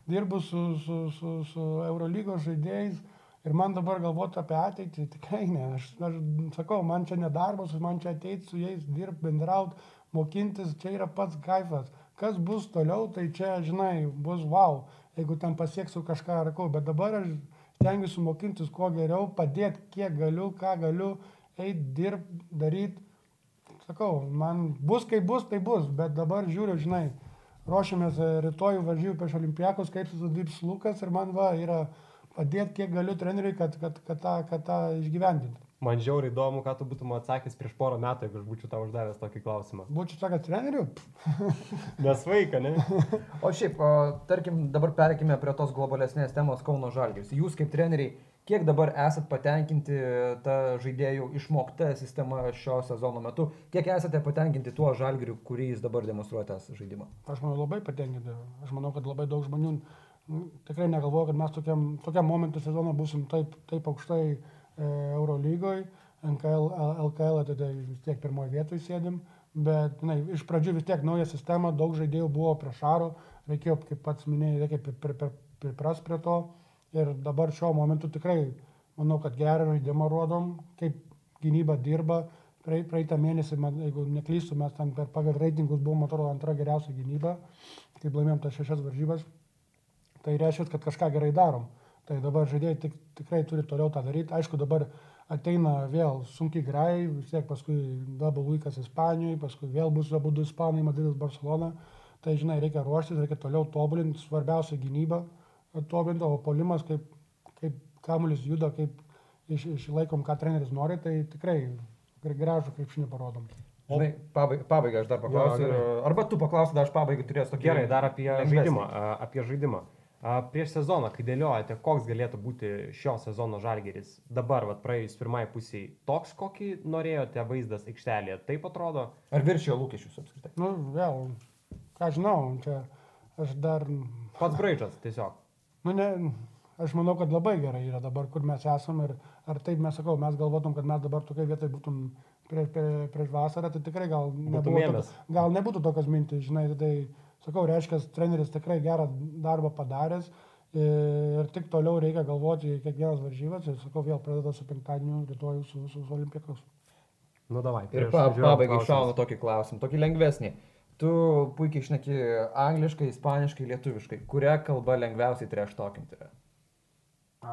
Speaker 4: dirbu su, su, su, su Eurolygos žaidėjais ir man dabar galvoti apie ateitį, tikrai ne. Aš, aš sakau, man čia nedarbas, man čia ateiti su jais, dirbti, bendrauti, mokintis, čia yra pats kaifas. Kas bus toliau, tai čia, žinai, bus wow, jeigu ten pasieksiu kažką ar ko, bet dabar aš stengiuosi mokintis kuo geriau, padėti kiek galiu, ką galiu, eiti, dirbti, daryti. Sakau, man bus kaip bus, tai bus, bet dabar žiūriu, žinai, ruošiamės e, rytoj varžybų prieš olimpijakos, kaip susidirbs Lukas ir man va yra padėti kiek galiu treneriui, kad, kad, kad, tą, kad tą išgyvendinti.
Speaker 2: Man žiauriai įdomu, ką tu būtum atsakęs prieš porą metų, jeigu aš būčiau tau uždavęs tokį klausimą.
Speaker 4: Būčiau sakęs treneriu,
Speaker 2: Nes vaiką, ne?
Speaker 3: O šiaip, o, tarkim, dabar perkime prie tos globalesnės temos Kauno Žalgiris. Jūs kaip treneriai, kiek dabar esat patenkinti tą žaidėjų išmoktą sistemą šio sezono metu, kiek esate patenkinti tuo Žalgiriu, kurį jis dabar demonstruoja tą žaidimą?
Speaker 4: aš manau labai patenkinti. Aš manau, kad labai daug žmonių nu, tikrai negalvoja, kad mes tokiam, tokiam momentu sezono busim taip, taip aukštai Eurolygoje, NKL, LKL, tada vis tiek pirmoje vietoje sėdim. Bet na, iš pradžių vis tiek nauja sistema, daug žaidėjų buvo prie šaro, reikėjo, kaip pats minėjai, reikia pri- pri- pri- pripras prie to. Ir dabar šiuo momentu tikrai manau, kad gerą žaidimą rodom, kaip gynyba dirba. Praei- Praeitą mėnesį, jeigu neklystu, mes ten per pagal reitingus buvom, atrodo, antra geriausia gynyba, kaip laimėjom tas šešias varžybas. Tai reiškia, kad kažką gerai darom. Tai dabar žaidėjai tik, tikrai turi toliau tą daryti. Aišku, dabar ateina vėl sunkiai grai, vis tiek paskui double weekas Ispanijoje, paskui vėl bus abu du Ispanai, Madridas, Barcelona. Tai žinai, reikia ruoštis, reikia toliau tobulinti, svarbiausia gynyba tobulinti, o polimas, kaip, kaip kamuolis juda, kaip iš, išlaikom, ką treneris nori, tai tikrai gra- gražų krepšinį parodom.
Speaker 3: Žinai, pabaigą, pabaigą aš dar paklausiu.
Speaker 2: Jo,
Speaker 3: Arba tu paklausi, dar aš pabaigą turėsiu tokį.
Speaker 2: Gerai, dar apie žaidimą. Apie žaidimą. A, Prieš sezoną, kai dėliojate, koks galėtų būti šio sezono žalgeris, dabar, vat, praėjus pirmai pusiai, toks, kokį norėjote vaizdas aikštelėje, taip atrodo?
Speaker 3: Ar viršijo lūkesčius apskritai?
Speaker 4: Nu, vėl, ką žinau, čia aš dar
Speaker 2: Pats braižas tiesiog.
Speaker 4: Nu, ne, aš manau, kad labai gerai yra dabar, kur mes esame ir ar taip mes sakau, mes galvotum, kad mes dabar tokia vietoje būtum prieš, prie, prieš vasarą, tai tikrai gal nebūtų, gal nebūtų tokios mintis, žinai, tai sakau, reiškia, treneris tikrai gerą darbą padaręs ir tik toliau reikia galvoti kiekvienas varžybas ir sakau, vėl pradeda su penktadieniu, rytoj su, su, su olimpiakos.
Speaker 2: Nu, davai.
Speaker 3: Ir pa, pabaigai
Speaker 2: klausimus.
Speaker 3: šaunu tokį klausimą, tokį lengvesnį. Tu puikiai išneki angliškai, ispaniškai, lietuviškai. Kuria kalba lengviausiai treštokinti yra?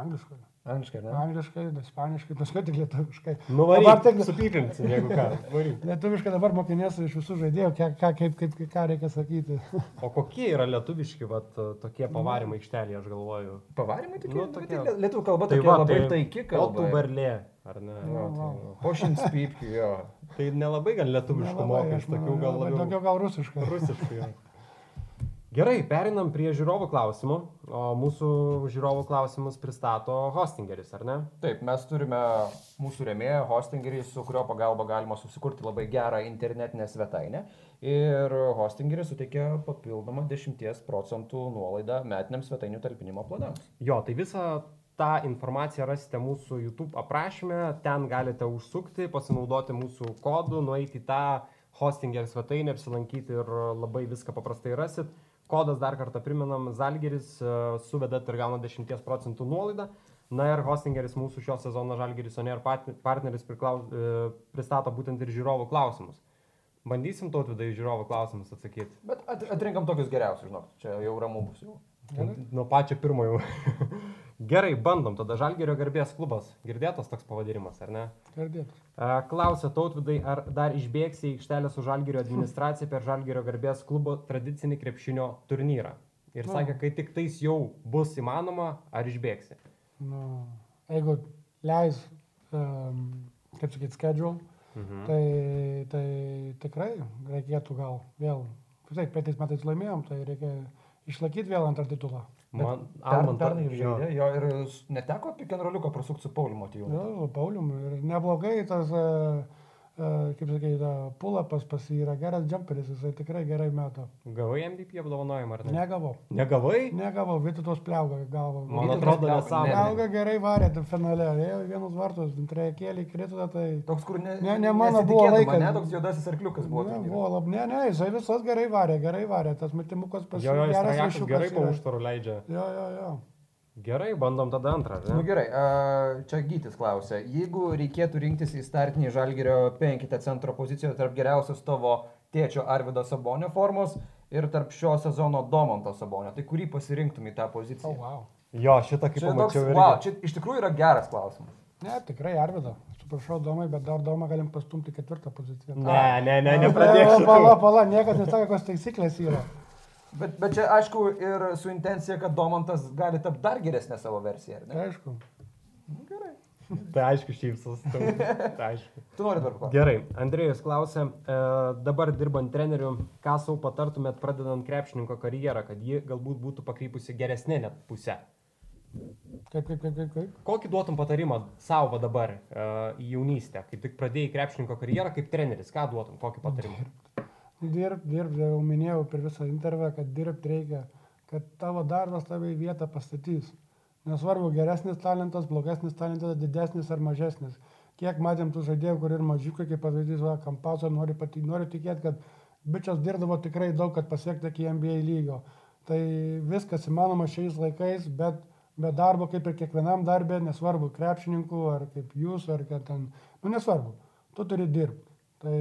Speaker 4: Angliškai.
Speaker 3: Angliškai, ne?
Speaker 4: Angliškai, ispaniškai, paskui tik lietuviškai.
Speaker 2: Nu,
Speaker 4: Dabar
Speaker 2: varyk,
Speaker 4: tik-
Speaker 2: supykrinsim, jeigu ką. Varyk.
Speaker 4: Lietuviškai dabar mokinėsiu iš visų žaidėjų, ką, ką, kaip, kaip, ką reikia sakyti.
Speaker 2: O kokie yra lietuviški, vat, tokie pavarimai aikštelėje, aš galvoju.
Speaker 3: Pavarimai tokie.
Speaker 2: Nu,
Speaker 3: Nu,
Speaker 2: tokie-
Speaker 3: tokie... Lietuvių kalba tokia va, labai tai... taiki kalba.
Speaker 2: Kotų barlė, ar ne?
Speaker 3: Jo,
Speaker 4: Va,
Speaker 3: tai, Pošins pypkių, jo.
Speaker 2: Tai nelabai gal lietuviškų mokai, iš tokių gal labiau.
Speaker 4: Daugiau gal rusiškai.
Speaker 2: Rusiškai. jo. Gerai, perinam prie žiūrovų klausimų. O mūsų žiūrovų klausimus pristato hostingeris, ar ne?
Speaker 3: Taip, mes turime mūsų remėją, hostingerį, su kurio pagalba galima susikurti labai gerą internetinę svetainę. Ir hostingeris suteikia papildomą 10 procentų nuolaidą metiniams svetainių talpinimo planams.
Speaker 2: Jo, tai visą tą informaciją rasite mūsų YouTube aprašyme, ten galite užsukti, pasinaudoti mūsų kodu, nueiti į tą hostinger svetainę, apsilankyti ir labai viską paprastai rasit. Kodas dar kartą priminam, Zalgeris e, suvedat ir gauna 10 procentų nuolaidą. Na ir hostingeris mūsų šio sezono Žalgeris Oner partneris priklaus, e, pristato būtent ir žiūrovų klausimus. Bandysim tautvydai žiūrovų klausimus atsakyti.
Speaker 3: Bet at, atrinkam tokius geriausius, žinok, čia jau ramu bus jau.
Speaker 2: Nuo pačio pirmojo. Gerai, bandom. Tada Žalgerio garbės klubas. Girdėtas toks pavadinimas, ar ne?
Speaker 4: Girdėtas.
Speaker 2: E, Klausia tautvidai, ar dar išbėgsi į aikštelę su Žalgerio administracija per Žalgerio garbės klubo tradicinį krepšinio turnyrą. Ir
Speaker 4: Nu.
Speaker 2: sakė, kai tik tais jau bus įmanoma, ar išbėgsi.
Speaker 4: Nu, jeigu leis, um, kaip sakyti, schedule, Mhm. Tai, tai tikrai reikėtų gal vėl, taip, pėtais metais laimėjom, tai reikia išlaikyti vėl antrą titulą.
Speaker 2: Man,
Speaker 3: Per,
Speaker 2: Alman,
Speaker 3: pernai ir
Speaker 2: jo.
Speaker 3: žaidė, jo ir neteko rolliuko prasukti su Pauliu Motyvu.
Speaker 4: Jo, Paulium, ir neblogai tas, e, kaip sakai, pulapas pas jį yra geras jumperis, jisai tikrai gerai meta.
Speaker 2: Gavai MVP apdovanojimą ar ne?
Speaker 4: Negavau.
Speaker 2: Negavai?
Speaker 4: Negavau, Vytautos pliauga gavo.
Speaker 2: Man
Speaker 3: Vytautas
Speaker 2: atrodo, nesąmonė.
Speaker 3: ne.
Speaker 4: Pliauga gerai varė tam finale, ėjo vienus vartus, antrąją kėlį krito, tai...
Speaker 3: Toks, kur ne,
Speaker 4: Ne, ne mano buvo laikas.
Speaker 3: Ne, toks juodasis arkliukas buvo.
Speaker 4: Ne, buvo lab, ne, ne, jisai visas gerai varė, gerai varė, tas metimukas
Speaker 2: Jo, jo, jis gerai po užtvarų leidžia.
Speaker 4: Jo, jo, jo.
Speaker 2: Gerai, bandom tada antrą,
Speaker 3: Na nu, gerai, a, čia Gytis klausia, jeigu reikėtų rinktis į startinį žalgerio penkitę centro poziciją tarp geriausios tavo tėčio Arvido Sabonio formos ir tarp šio sezono Domonto Sabonio, tai kurį pasirinktum į tą poziciją?
Speaker 4: oh, wow.
Speaker 2: Jo, šitą kaip
Speaker 3: Čia, toks,
Speaker 2: pamačiau ir...
Speaker 3: wow, čia iš tikrųjų yra geras klausimas.
Speaker 4: Ne, tikrai Arvido. Atsiprašau, Domai, bet dar Domą galim pastumti ketvirtą poziciją.
Speaker 2: Ne, ne, ne, nepradėk
Speaker 4: Pala, pala, niekas nesakė, kokios taisyklės yra.
Speaker 3: Bet, bet čia aišku ir su intencija, kad Domontas gali tapti dar geresnę savo versiją, ar ne?
Speaker 4: aišku.
Speaker 3: Gerai.
Speaker 2: Tai aišku, šypsos. Tai aišku.
Speaker 3: Tu nori dar paklausti?
Speaker 2: Gerai, Andrėjus klausė, e, dabar dirbant treneriu, ką savo patartumėt pradedant krepšininko karjerą, kad ji galbūt būtų pakrypusi geresnė net pusę.
Speaker 4: Kaip, kaip, kaip, kaip, kaip.
Speaker 2: Kokį duotum patarimą savo dabar e, į jaunystę, kai tik pradėjai krepšininko karjerą kaip treneris, ką duotum, kokį patarimą?
Speaker 4: Dirb, dirb, jau minėjau per visą intervą, kad dirbt reikia, kad tavo darbas tave į vietą pastatys. Nesvarbu, geresnis talentas, blogesnis talentas, didesnis ar mažesnis. Kiek matėm tų žaidėjų, kur ir mažiukai, kaip pavyzdys, va, Kampaso, nori, pati, nori tikėti, kad bičias dirbdavo tikrai daug, kad pasiekti iki NBA lygio. Tai viskas įmanoma šiais laikais, bet be darbo, kaip ir kiekvienam darbė, nesvarbu, krepšininkų, ar kaip jūs, ar kad ten, nu nesvarbu, tu turi dirbti. Tai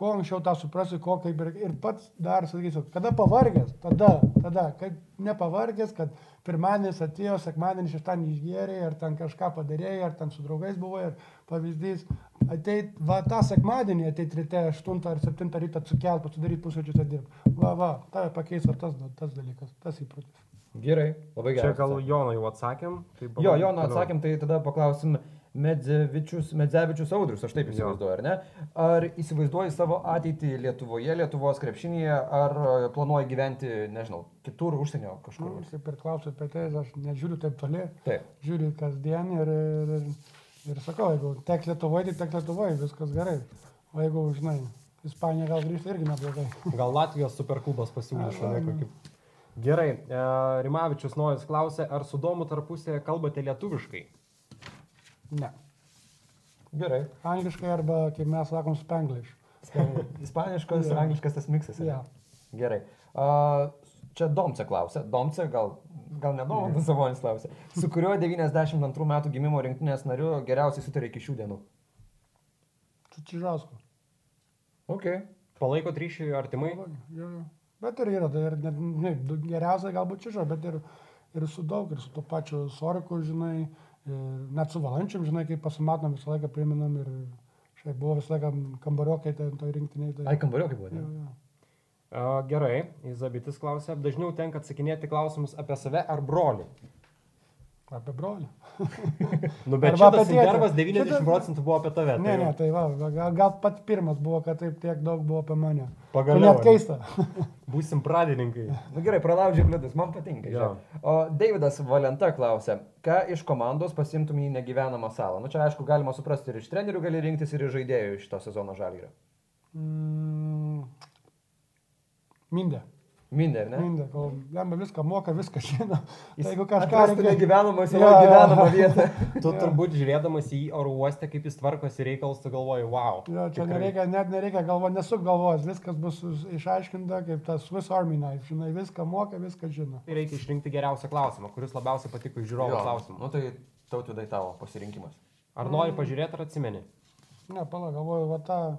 Speaker 4: kuo anksčiau tą suprasi, ko kaip ir, ir pats dar sakysiu, kada pavargęs, tada, tada, kaip nepavargęs, kad pirmadienis atėjo, sekmadienis iš ten išgėrė, ar ten kažką padarėjai, ar ten su draugais buvo, ir pavyzdys, ateit, va, tą sekmadienį ateit ryte 8 ar 7 ryto atsikelt, pasidaryti pusvačius ir dirbti. Va, va, tave pakeis va, tas, tas dalykas, tas įprotis.
Speaker 3: Gerai, labai gerai.
Speaker 2: Čia gal Jono jau atsakėm. Tai
Speaker 3: Jo, Jono atsakym, tai tada paklausim Medzevičius, Medzevičius Audrius, aš taip įsivaizduoju, ar ne? Ar įsivaizduoji savo ateitį Lietuvoje, Lietuvos krepšinėje, ar e, planuoji gyventi, nežinau, kitur, užsienio
Speaker 4: Nu,
Speaker 3: kažkur?
Speaker 4: kaip ir klausiu apie tai, aš nežiūriu taip toli,
Speaker 3: Taip.
Speaker 4: žiūriu kasdien ir, ir, ir, ir sakau, jeigu teks Lietuvoje, tai teks Lietuvoje, viskas gerai. O jeigu, žinai, Ispanija gal grįžta irgi neblogai.
Speaker 2: Gal Latvijos superklubas pasiūlys šalia kokį. Gerai, e, Rimavičius Nojas klausė, ar su Domu tarpusėje kalbate lietuviškai?
Speaker 4: Ne.
Speaker 3: Gerai.
Speaker 4: Angliškai arba, kaip mes sakom, spanglish.
Speaker 3: Ispaniškas ir
Speaker 4: Jo.
Speaker 3: angliškas tas miksas. ne?
Speaker 4: Ja.
Speaker 3: Gerai. A, čia Domce klausia. Domce gal, gal ne Domantas Savonis klausia. Su kuriuo 92 metų gimimo rinktinės nariu geriausiai sutarė iki šių dienų?
Speaker 4: Su Čižausku.
Speaker 3: Ok.
Speaker 2: Palaikot ryšį artimai?
Speaker 4: Jo, jo. Bet ir yra, tai ir ne, du- geriausia galbūt Čiža, bet ir, ir su daug, ir su to pačiu Soriku, žinai, ir net su Valančiam, žinai, kaip pasimatom, visą laiką priminam ir šiaip buvo visą laiką kambariokai ten toj rinktiniai. Tai,
Speaker 3: Ai, kambariokai buvo.
Speaker 4: jo,
Speaker 3: Ne?
Speaker 4: jo.
Speaker 2: E, Gerai, Izabitis klausė, dažniau tenka atsakinėti klausimus apie save ar brolį.
Speaker 4: Apie brolį.
Speaker 2: Nu, bet
Speaker 4: Arba
Speaker 2: šitas intervas 90
Speaker 4: Šitas-
Speaker 2: procentų buvo apie tave.
Speaker 4: Ne, ne, tai va, gal, gal pats pirmas buvo, kad taip tiek daug buvo apie mane.
Speaker 2: Pagaliau,
Speaker 4: Tai net keista.
Speaker 2: Būsim pradininkai.
Speaker 3: Na gerai, pralaužiu kliūtis, man patinka. Žiūrėk. O Davidas Valenta klausia, ką iš komandos pasimtum į negyvenamą salą? Nu čia aišku, galima suprasti ir iš trenerių gali rinktis, ir iš žaidėjų iš to sezono žalgyrio.
Speaker 4: Mm, Mindė.
Speaker 3: Mindė, ne?
Speaker 4: Mindė, kol jam viską moka, viską žino.
Speaker 3: Jis
Speaker 4: Tai jeigu kažką reikia-
Speaker 3: negyvenamą
Speaker 4: Jo,
Speaker 3: savo
Speaker 4: jo.
Speaker 3: gyvenamą vietą.
Speaker 2: Tu turbūt žiūrėdamas į oro uostę, kaip jis tvarkosi reikalus, tu galvoji, wow.
Speaker 4: Jo, čia
Speaker 2: tikrai.
Speaker 4: nereikia, net nereikia galvo, nesuk galvos, viskas bus išaiškinta kaip tas Swiss Army knife, žinai, viską moka, viską žino.
Speaker 2: Tai reikia išrinkti geriausią klausimą, kuris labiausiai patiko iš žiūrovo klausimų.
Speaker 3: Nu tai tautvidai tavo pasirinkimas.
Speaker 2: Ar nori pažiūrėti ar atsimeni?
Speaker 4: Ne, pala, galvoju, va tą e,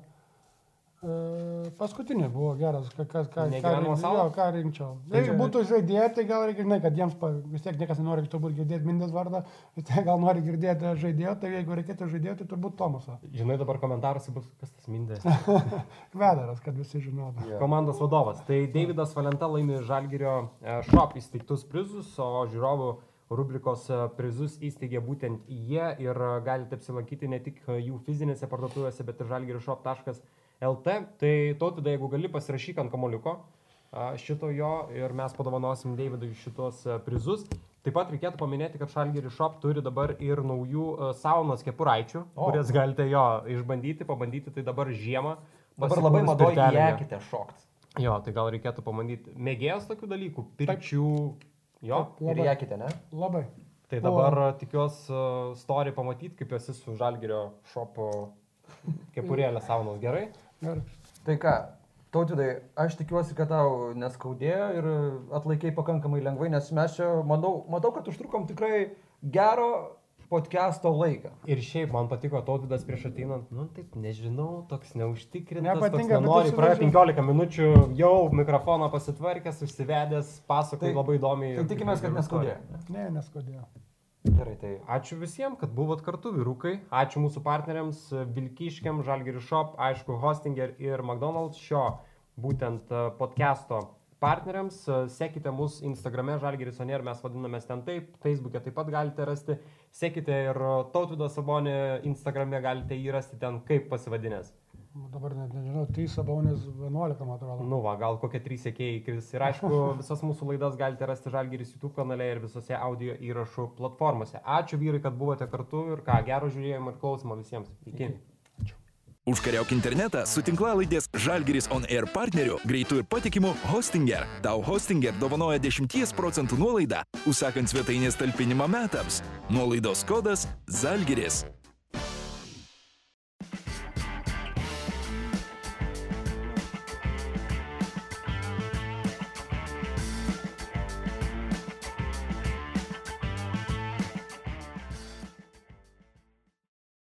Speaker 4: paskutinį buvo geras, ką, ką, ką, jo, ką rinkčiau. Jeigu būtų žaidėjai, tai gal reikia, žinai, kad jiems pa, vis tiek niekas nenori turbūt girdėti Mindės vardą, vis tiek gal nori girdėti žaidėjo, tai jeigu reikėtų žaidėjo, tai turbūt Tomasą.
Speaker 2: Žinai, dabar komentaruose bus, kas tas mindė.
Speaker 4: Vedaras, kad visi žinotų.
Speaker 3: Jo.
Speaker 2: Komandos vadovas. Tai Davidas Valenta laimi Žalgirio e, šop įsteigtus prizus, o žiūrovų rubrikos e, prizus įsteigė būtent jie ir e, galite apsilankyti ne tik e, jų fizinėse parduotuvėse, bet ir žalgirishop.lt. Tai tautida, jeigu gali, pasirašyk ant kamoliuko šito jo ir mes padovanosim Davidui šitos prizus. Taip pat reikėtų paminėti, kad Šalgiri Shop turi dabar ir naujų saunos kepuraičių, o. kurias galite jo išbandyti, pabandyti tai dabar žiemą.
Speaker 3: Dabar labai madoji jekite šokt.
Speaker 2: Jo, tai gal reikėtų pamandyti. Mėgėjas tokių dalykų, pirčių. Jo,
Speaker 3: Taip, ir jekite, ne?
Speaker 4: Labai.
Speaker 2: Tai dabar o... tikiuosi uh, story pamatyti, kaip esi su Žalgirio šopo kepurėlė saunos. Gerai?
Speaker 4: Gerai.
Speaker 3: Tai ką, tautydai, aš tikiuosi, kad tau neskaudėjo ir atlaikiai pakankamai lengvai, nes mes čia, manau, matau, kad užtrukom tikrai gero podcast'o laiką.
Speaker 2: Ir šiaip man patiko Tautydas prieš ateinant, nu taip, nežinau, toks neužtikrintas. Nepatinka, nori, praėjo 15 minučių, jau mikrofoną pasitvarkęs, užsivedęs, pasakoju tai, labai įdomiai.
Speaker 3: Tai tikimės, kad neskaudėjo.
Speaker 4: Ne, neskaudėjo.
Speaker 3: Gerai, tai.
Speaker 2: Ačiū visiems, kad buvot kartu, vyrukai. Ačiū mūsų partneriams, Vilkiškiam, Žalgiri Shop, aišku, Hostinger ir McDonald's šio būtent e, podcast'o partneriams. Sekite mus Instagrame, Žalgeris Onier, mes vadinamės ten taip, Facebook'e taip pat galite rasti. Sekite ir Tautvido Sabonį Instagrame galite jį rasti ten kaip pasivadinęs.
Speaker 4: Dabar net nežinau, 3 sabonės 11, man atrodo.
Speaker 2: Nu, va, gal kokie 3 sėkėjai įkris. Ir aišku, visas mūsų laidas galite rasti Žalgeris YouTube kanale ir visose audio įrašų platformose. Ačiū vyrai, kad buvote kartu ir ką, gero žiūrėjimo ir klausimo visiems. Iki. Iki.
Speaker 1: Užkariauk internetą su tinklalaidės Žalgiris On Air partneriu greitų ir patikimų Hostinger. Tau Hostinger dovanoja 10 procentų nuolaidą, užsakant svetainės talpinimą metams. Nuolaidos kodas Žalgiris.